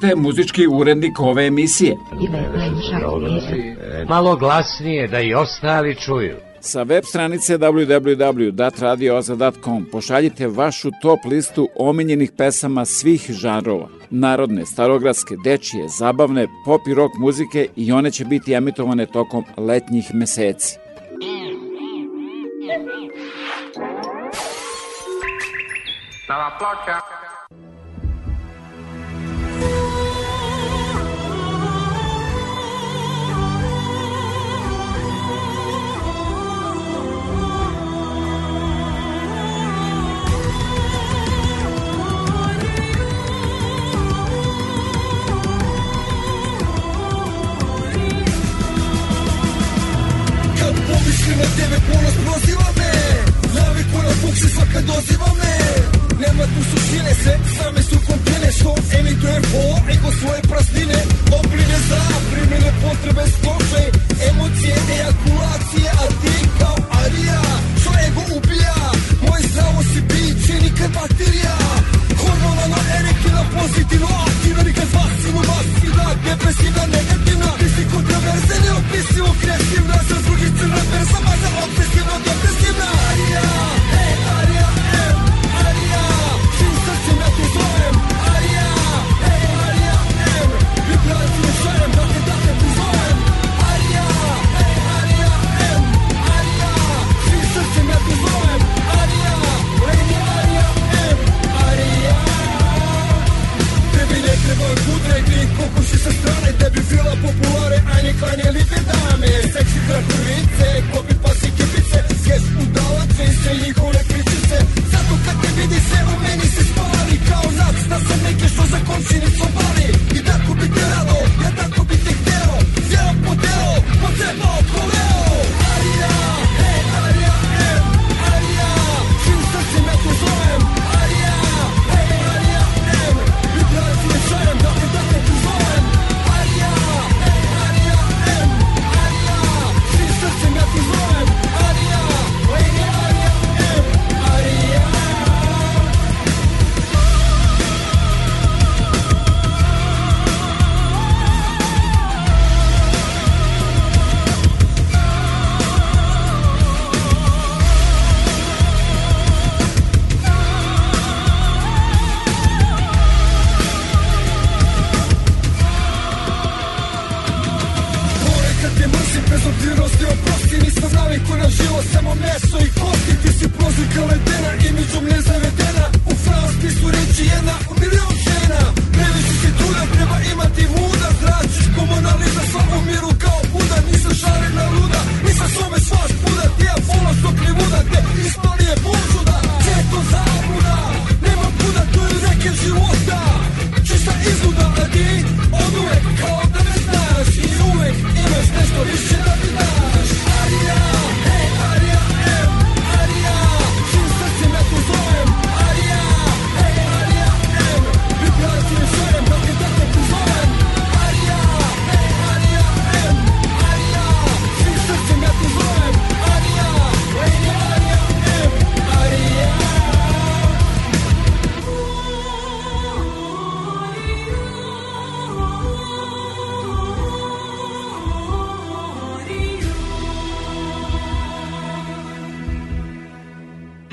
Budite muzički urednik ove emisije.
Malo glasnije da i ostali čuju.
Sa web stranice www.datradioza.com pošaljite vašu top listu omiljenih pesama svih žanrova. Narodne, starogradske, dečije, zabavne, pop i rock muzike i one će biti emitovane tokom letnjih meseci.
Nova ploča.
Na tebe ponos proziva me. Naviku na bukse svaka doziva me. Nema tu suštine, sve same su kontine Što emituje po ego svoje praznine? Obline zaprimene potrebe stože Emocije, ejakulacije, a ti kao arija. Što ego ubija, moje zdravo si biće, nikad baterija. Hormonalno erektilna, pozitivno aktivna Nikad pasivno, masivna, depresivna, negativna kontroverze, neopisivo kreativna Za drugi crna depresivna Arija, ej, sa strane da Tebi fila populare, a ne klanje lipe dame. Seksi dragovice, kopi pasi kipice Jes udavace i sve njihove pričice. Zato kad te vidi se u meni se spali Kao nac da sam neke što za komši nisu bali I tako bi te rado, ja tako bi te hteo Zjelo po delo, po cebo, koleo.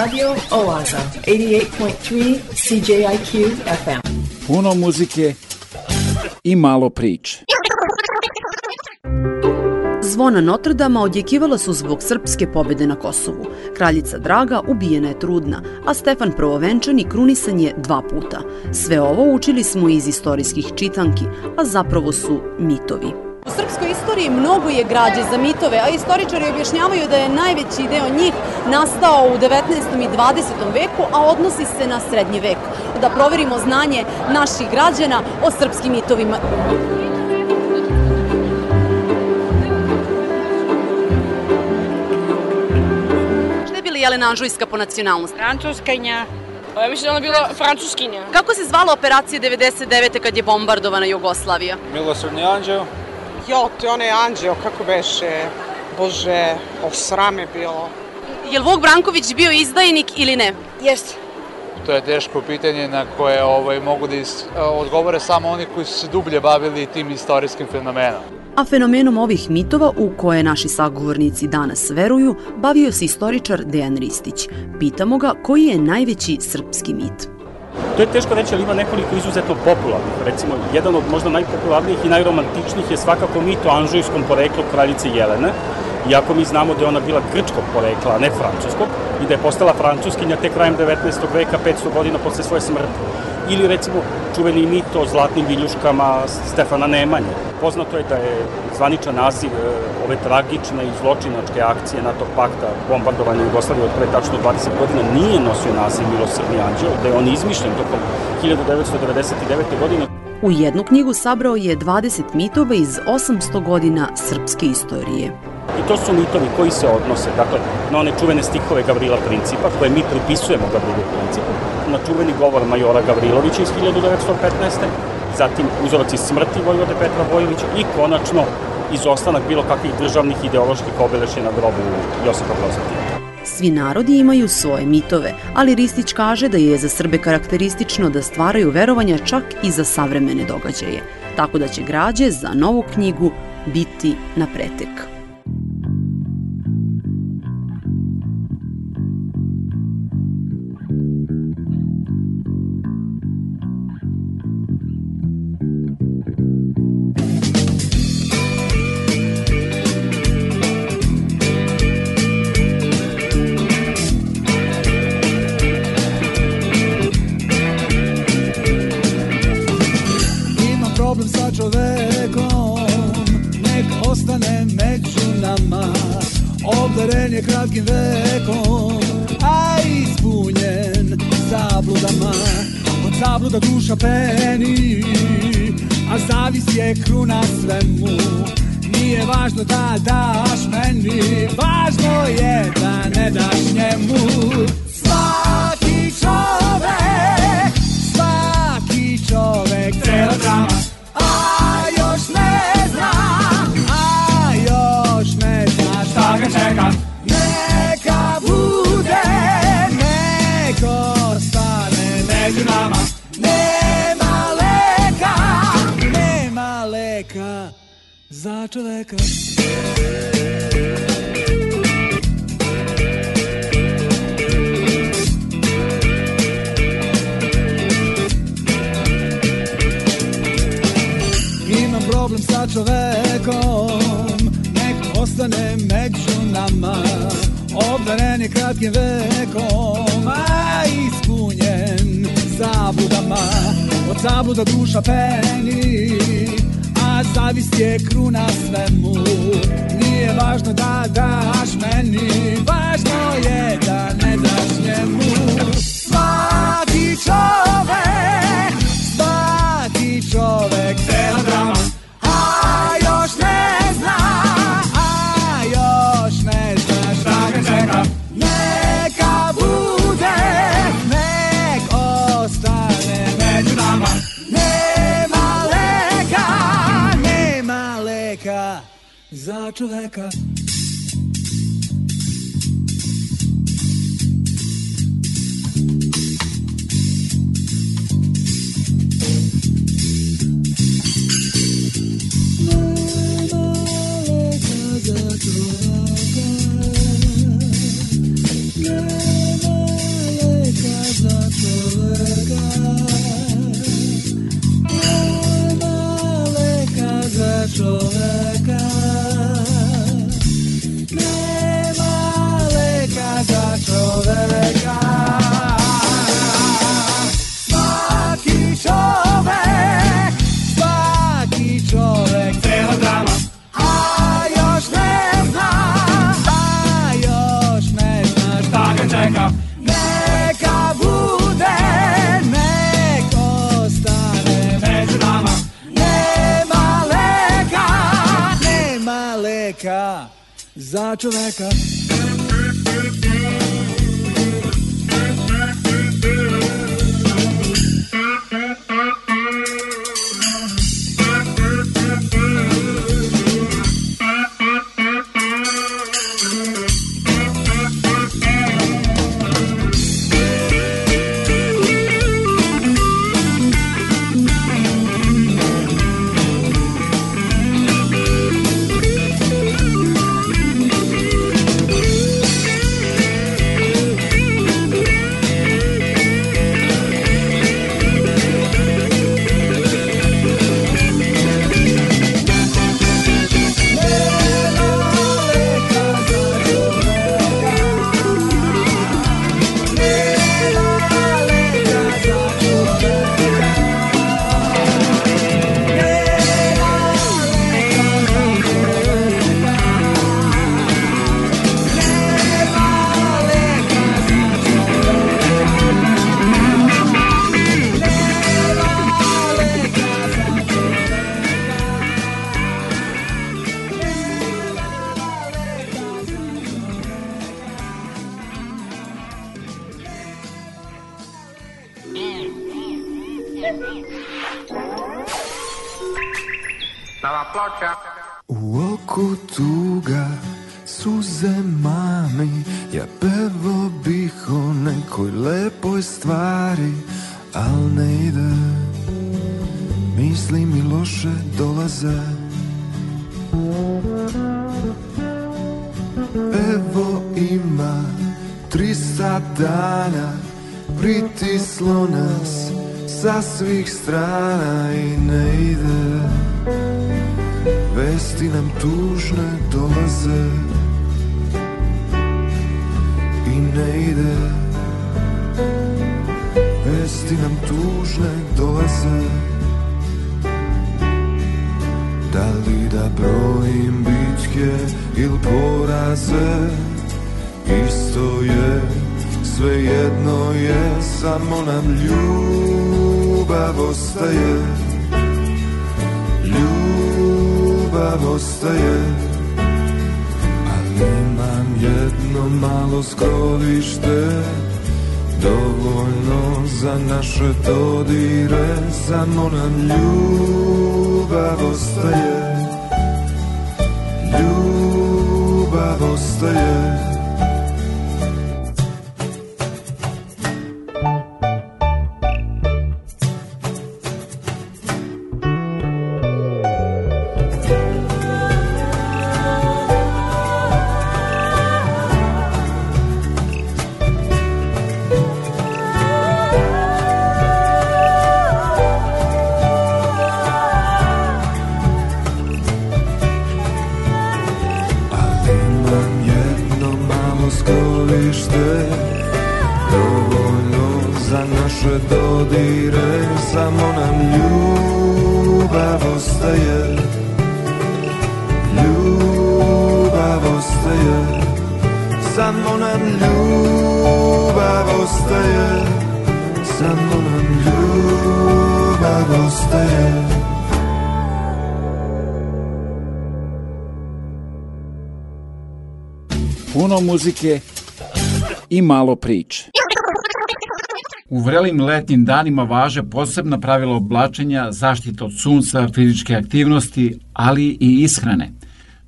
Radio Oaza, 88.3 CJIQ FM.
Puno muzike i malo priče.
Zvona Notrdama odjekivala su zbog srpske pobede na Kosovu. Kraljica Draga ubijena je trudna, a Stefan Prvovenčani krunisan je dva puta. Sve ovo učili smo iz istorijskih čitanki, a zapravo su mitovi.
U srpskoj istoriji mnogo je građe za mitove, a istoričari objašnjavaju da je najveći deo njih nastao u 19. i 20. veku, a odnosi se na srednji vek. Da proverimo znanje naših građana o srpskim mitovima.
Šta je bila Jelena Anžujska po nacionalnosti?
Francuskinja. Pa ja mislim da ona bila francuskinja.
Kako se zvala operacija 99. kad je bombardovana Jugoslavija?
Milosrdni anđeo.
Jo, to je onaj anđeo, kako beše, bože, osrame bilo.
Je li Vuk Branković bio izdajnik ili ne?
Jeste.
To je teško pitanje na koje ovaj, mogu da is, odgovore samo oni koji su se dublje bavili tim istorijskim fenomenom.
A fenomenom ovih mitova u koje naši sagovornici danas veruju, bavio se istoričar Dejan Ristić. Pitamo ga koji je najveći srpski mit.
To je teško reći, ali ima nekoliko izuzetno popularnih. Recimo, jedan od možda najpopularnijih i najromantičnijih je svakako mit o anžujskom poreklu kraljice Jelene, iako mi znamo da je ona bila grčkog porekla, a ne francuskog, i da je postala francuskinja te krajem 19. veka, 500 godina posle svoje smrti. Ili recimo čuveni mit o zlatnim viljuškama Stefana Nemanje. Poznato je da je zvaničan naziv e, ove tragične i zločinačke akcije NATO pakta bombardovanja Jugoslavije od pre tačno 20 godina nije nosio naziv Milosrdni anđeo, da je on izmišljen tokom 1999. godine.
U jednu knjigu sabrao je 20 mitova iz 800 godina srpske istorije.
I to su mitovi koji se odnose, dakle, na one čuvene stihove Gavrila Principa, koje mi pripisujemo Gavrilu Principu, na čuveni govor majora Gavrilovića iz 1915. Zatim uzoroci smrti Vojvode Petra Vojovića i konačno izostanak bilo kakvih državnih ideoloških obeležja na grobu Josipa Broza Tita.
Svi narodi imaju svoje mitove, ali Ristić kaže da je za Srbe karakteristično da stvaraju verovanja čak i za savremene događaje, tako da će građe za novu knjigu biti na pretek.
Muzike i malo priče. U vrelim letnjim danima važe posebna pravila oblačenja, zaštita od sunca, fizičke aktivnosti, ali i ishrane.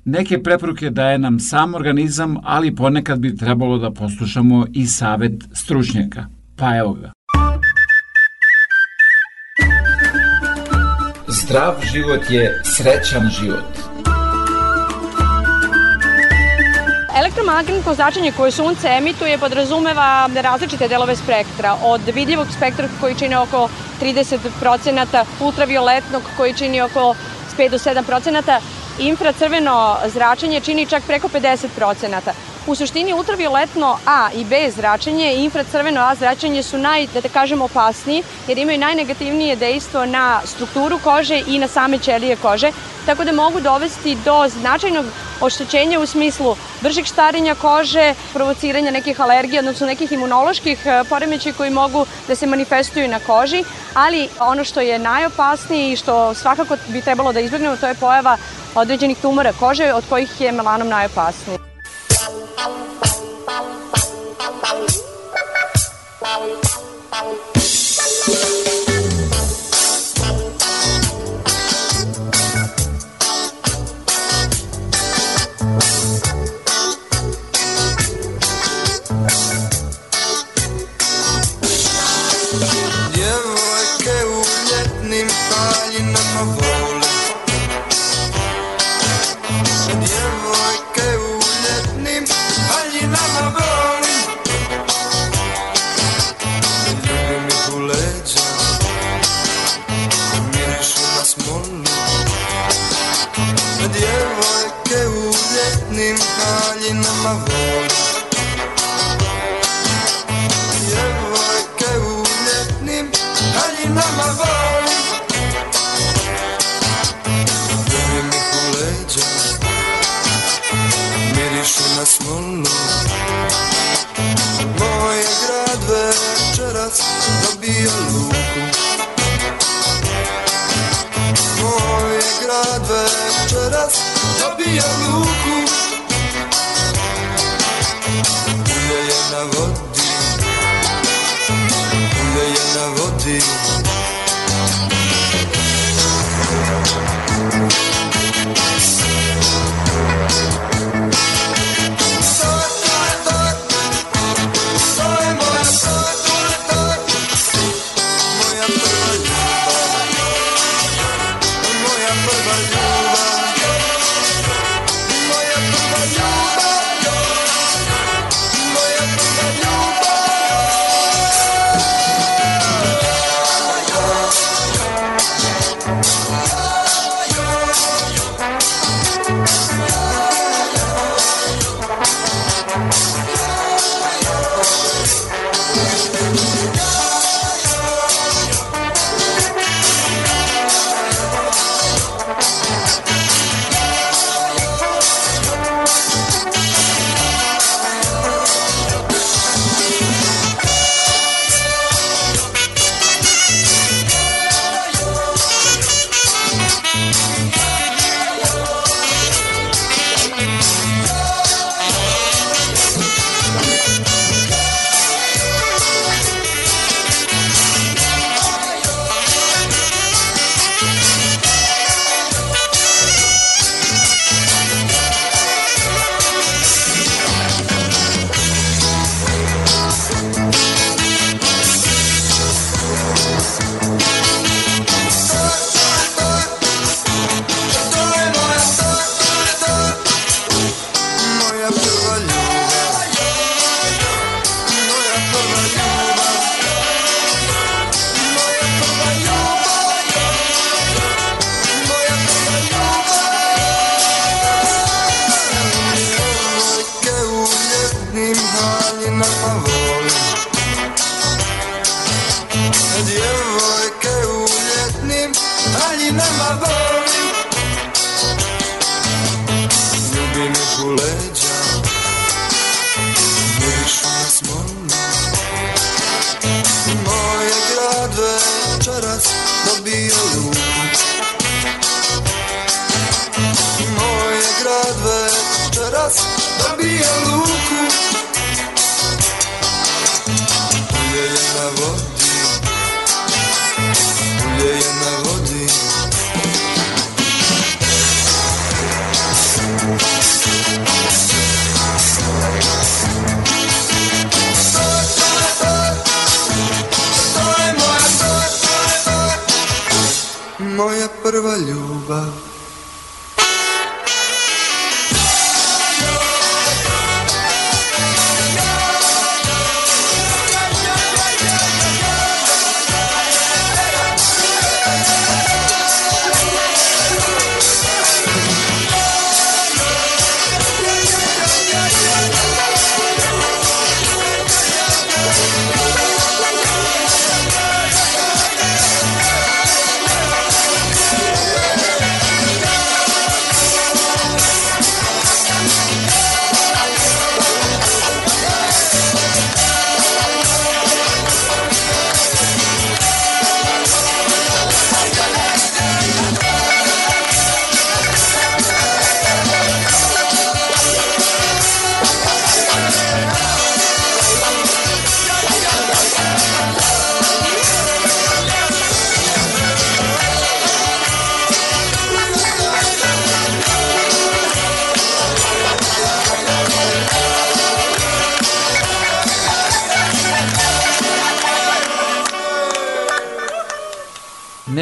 Neke preporuke daje nam sam organizam, ali ponekad bi trebalo da poslušamo i savet stručnjaka. Pa evo ga. Zdrav život je srećan život.
Elektromagnetno zračenje koje sunce emituje podrazumeva različite delove spektra, od vidljivog spektra koji čine oko 30%, ultravioletnog koji čini oko 5 do 7%, infracrveno zračenje čini čak preko 50%. U suštini ultravioletno A i B zračenje i infracrveno A zračenje su naj, da te kažem, opasniji jer imaju najnegativnije dejstvo na strukturu kože i na same ćelije kože, tako da mogu dovesti do značajnog oštećenja u smislu bržeg štarenja kože, provociranja nekih alergija, odnosno nekih imunoloških e, poremećaja koji mogu da se manifestuju na koži, ali ono što je najopasnije i što svakako bi trebalo da izbjegnemo, to je pojava određenih tumora kože od kojih je melanom najopasniji.
Bye. Večeras dobio luku. Ulje je na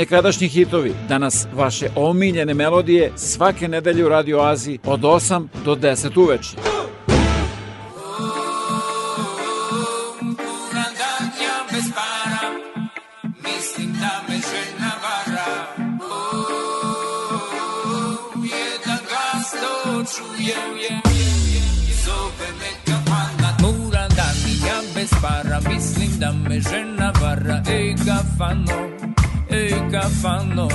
Nekadašnji hitovi, danas vaše omiljene melodije svake nedelje u Radio Aziji od 8 do 10 uveče.
da para Mislim da me žena vara Ej kafano, ej kafano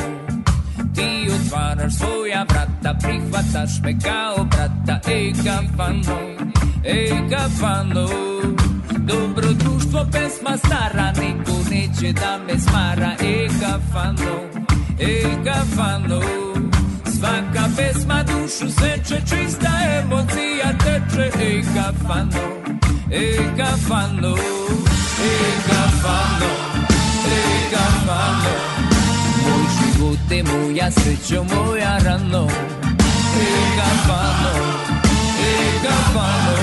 Ti otvaraš svoja vrata Prihvataš me kao brata. Ej kafano, ej kafano. Dobro društvo, pesma stara Niko neće da me smara. Ej kafano, ej kafano. Svaka pesma dušu seče Čista emocija teče. Ej kafano, ej kafano Ej kafano, ej kafano Moj život je moja srećo, moja rano Ej kafano, ej kafano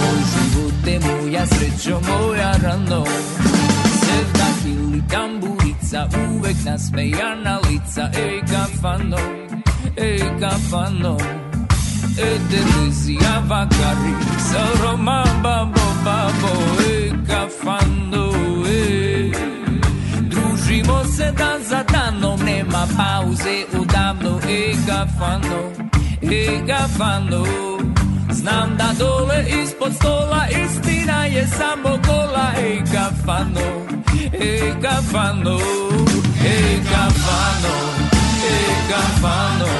Moj život je moja srećo, moja rano Sevdah ili tamburica, uvek nasmejana lica Ej kafano, ej kafano E delizija vakari, sa Roma babo babo Ej kafano, pauze u davnu i kafanu, i kafanu. Znam da dole ispod stola istina je samo gola i kafanu, i kafanu, i kafanu, i kafanu.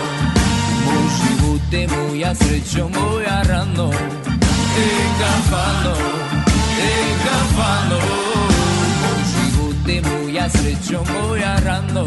Moj život je moja srećo, moja rano, i kafanu, i kafanu. Moj život je moja srećo, moja rano,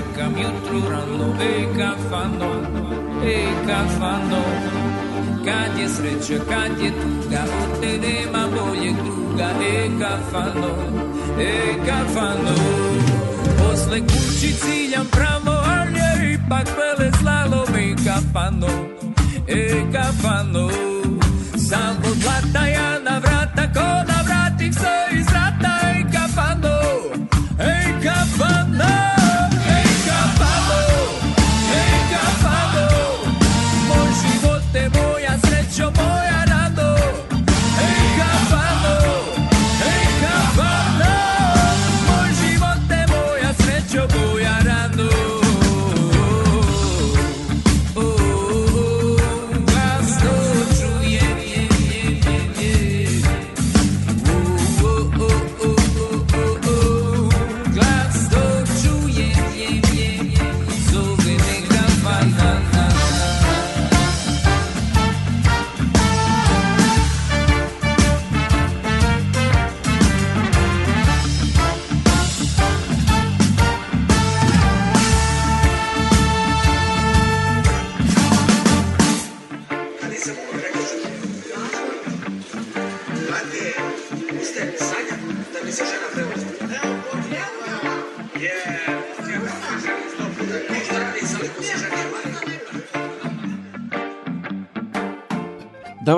tobom čekam jutru rano Ej kafano, ej kafano Kad je sreća, kad je tuga, te nema boljeg druga Ej kafano, ej kafano Posle kući ciljam pravo, ali ipak vele slalom Ej kafano, ej kafano Sam od blata ja na vrata, ko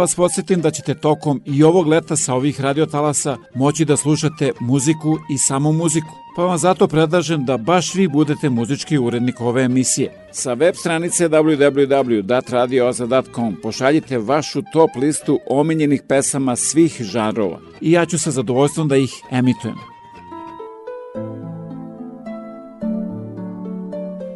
vas podsjetim da ćete tokom i ovog leta sa ovih radiotalasa moći da slušate muziku i samo muziku. Pa vam zato predlažem da baš vi budete muzički urednik ove emisije. Sa web stranice www.radioaza.com pošaljite vašu top listu omiljenih pesama svih žanrova i ja ću sa zadovoljstvom da ih emitujem.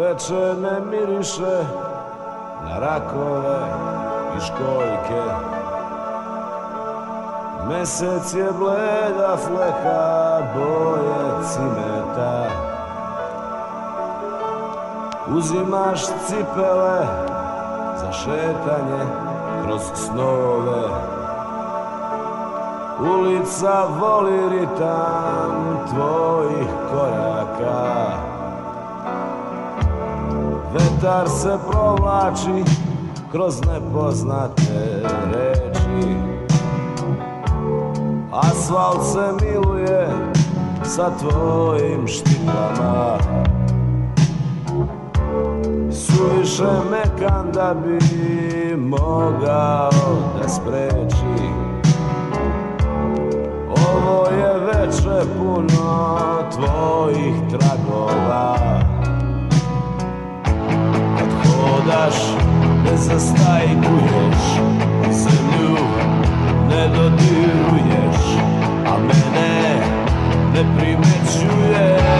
Veče ne miriše na rakove i školjke. Mesec je bleda fleka boje cimeta. Uzimaš cipele za šetanje kroz snove. Ulica voli ritam tvojih koraka Vetar se provlači kroz nepoznate reči. Asfalt se miluje sa tvojim štiklama Suviše mekan da bi mogao da spreči. Ovo je veče puno tvojih tragova hodaš ne zastajkuješ Zemlju ne dodiruješ A mene ne primećuješ.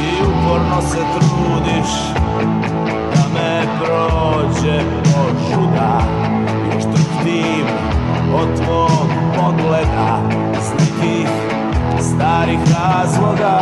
I uporno se trudiš da me prođe požuda Još trptim od tvog pogleda Iz nekih starih razloga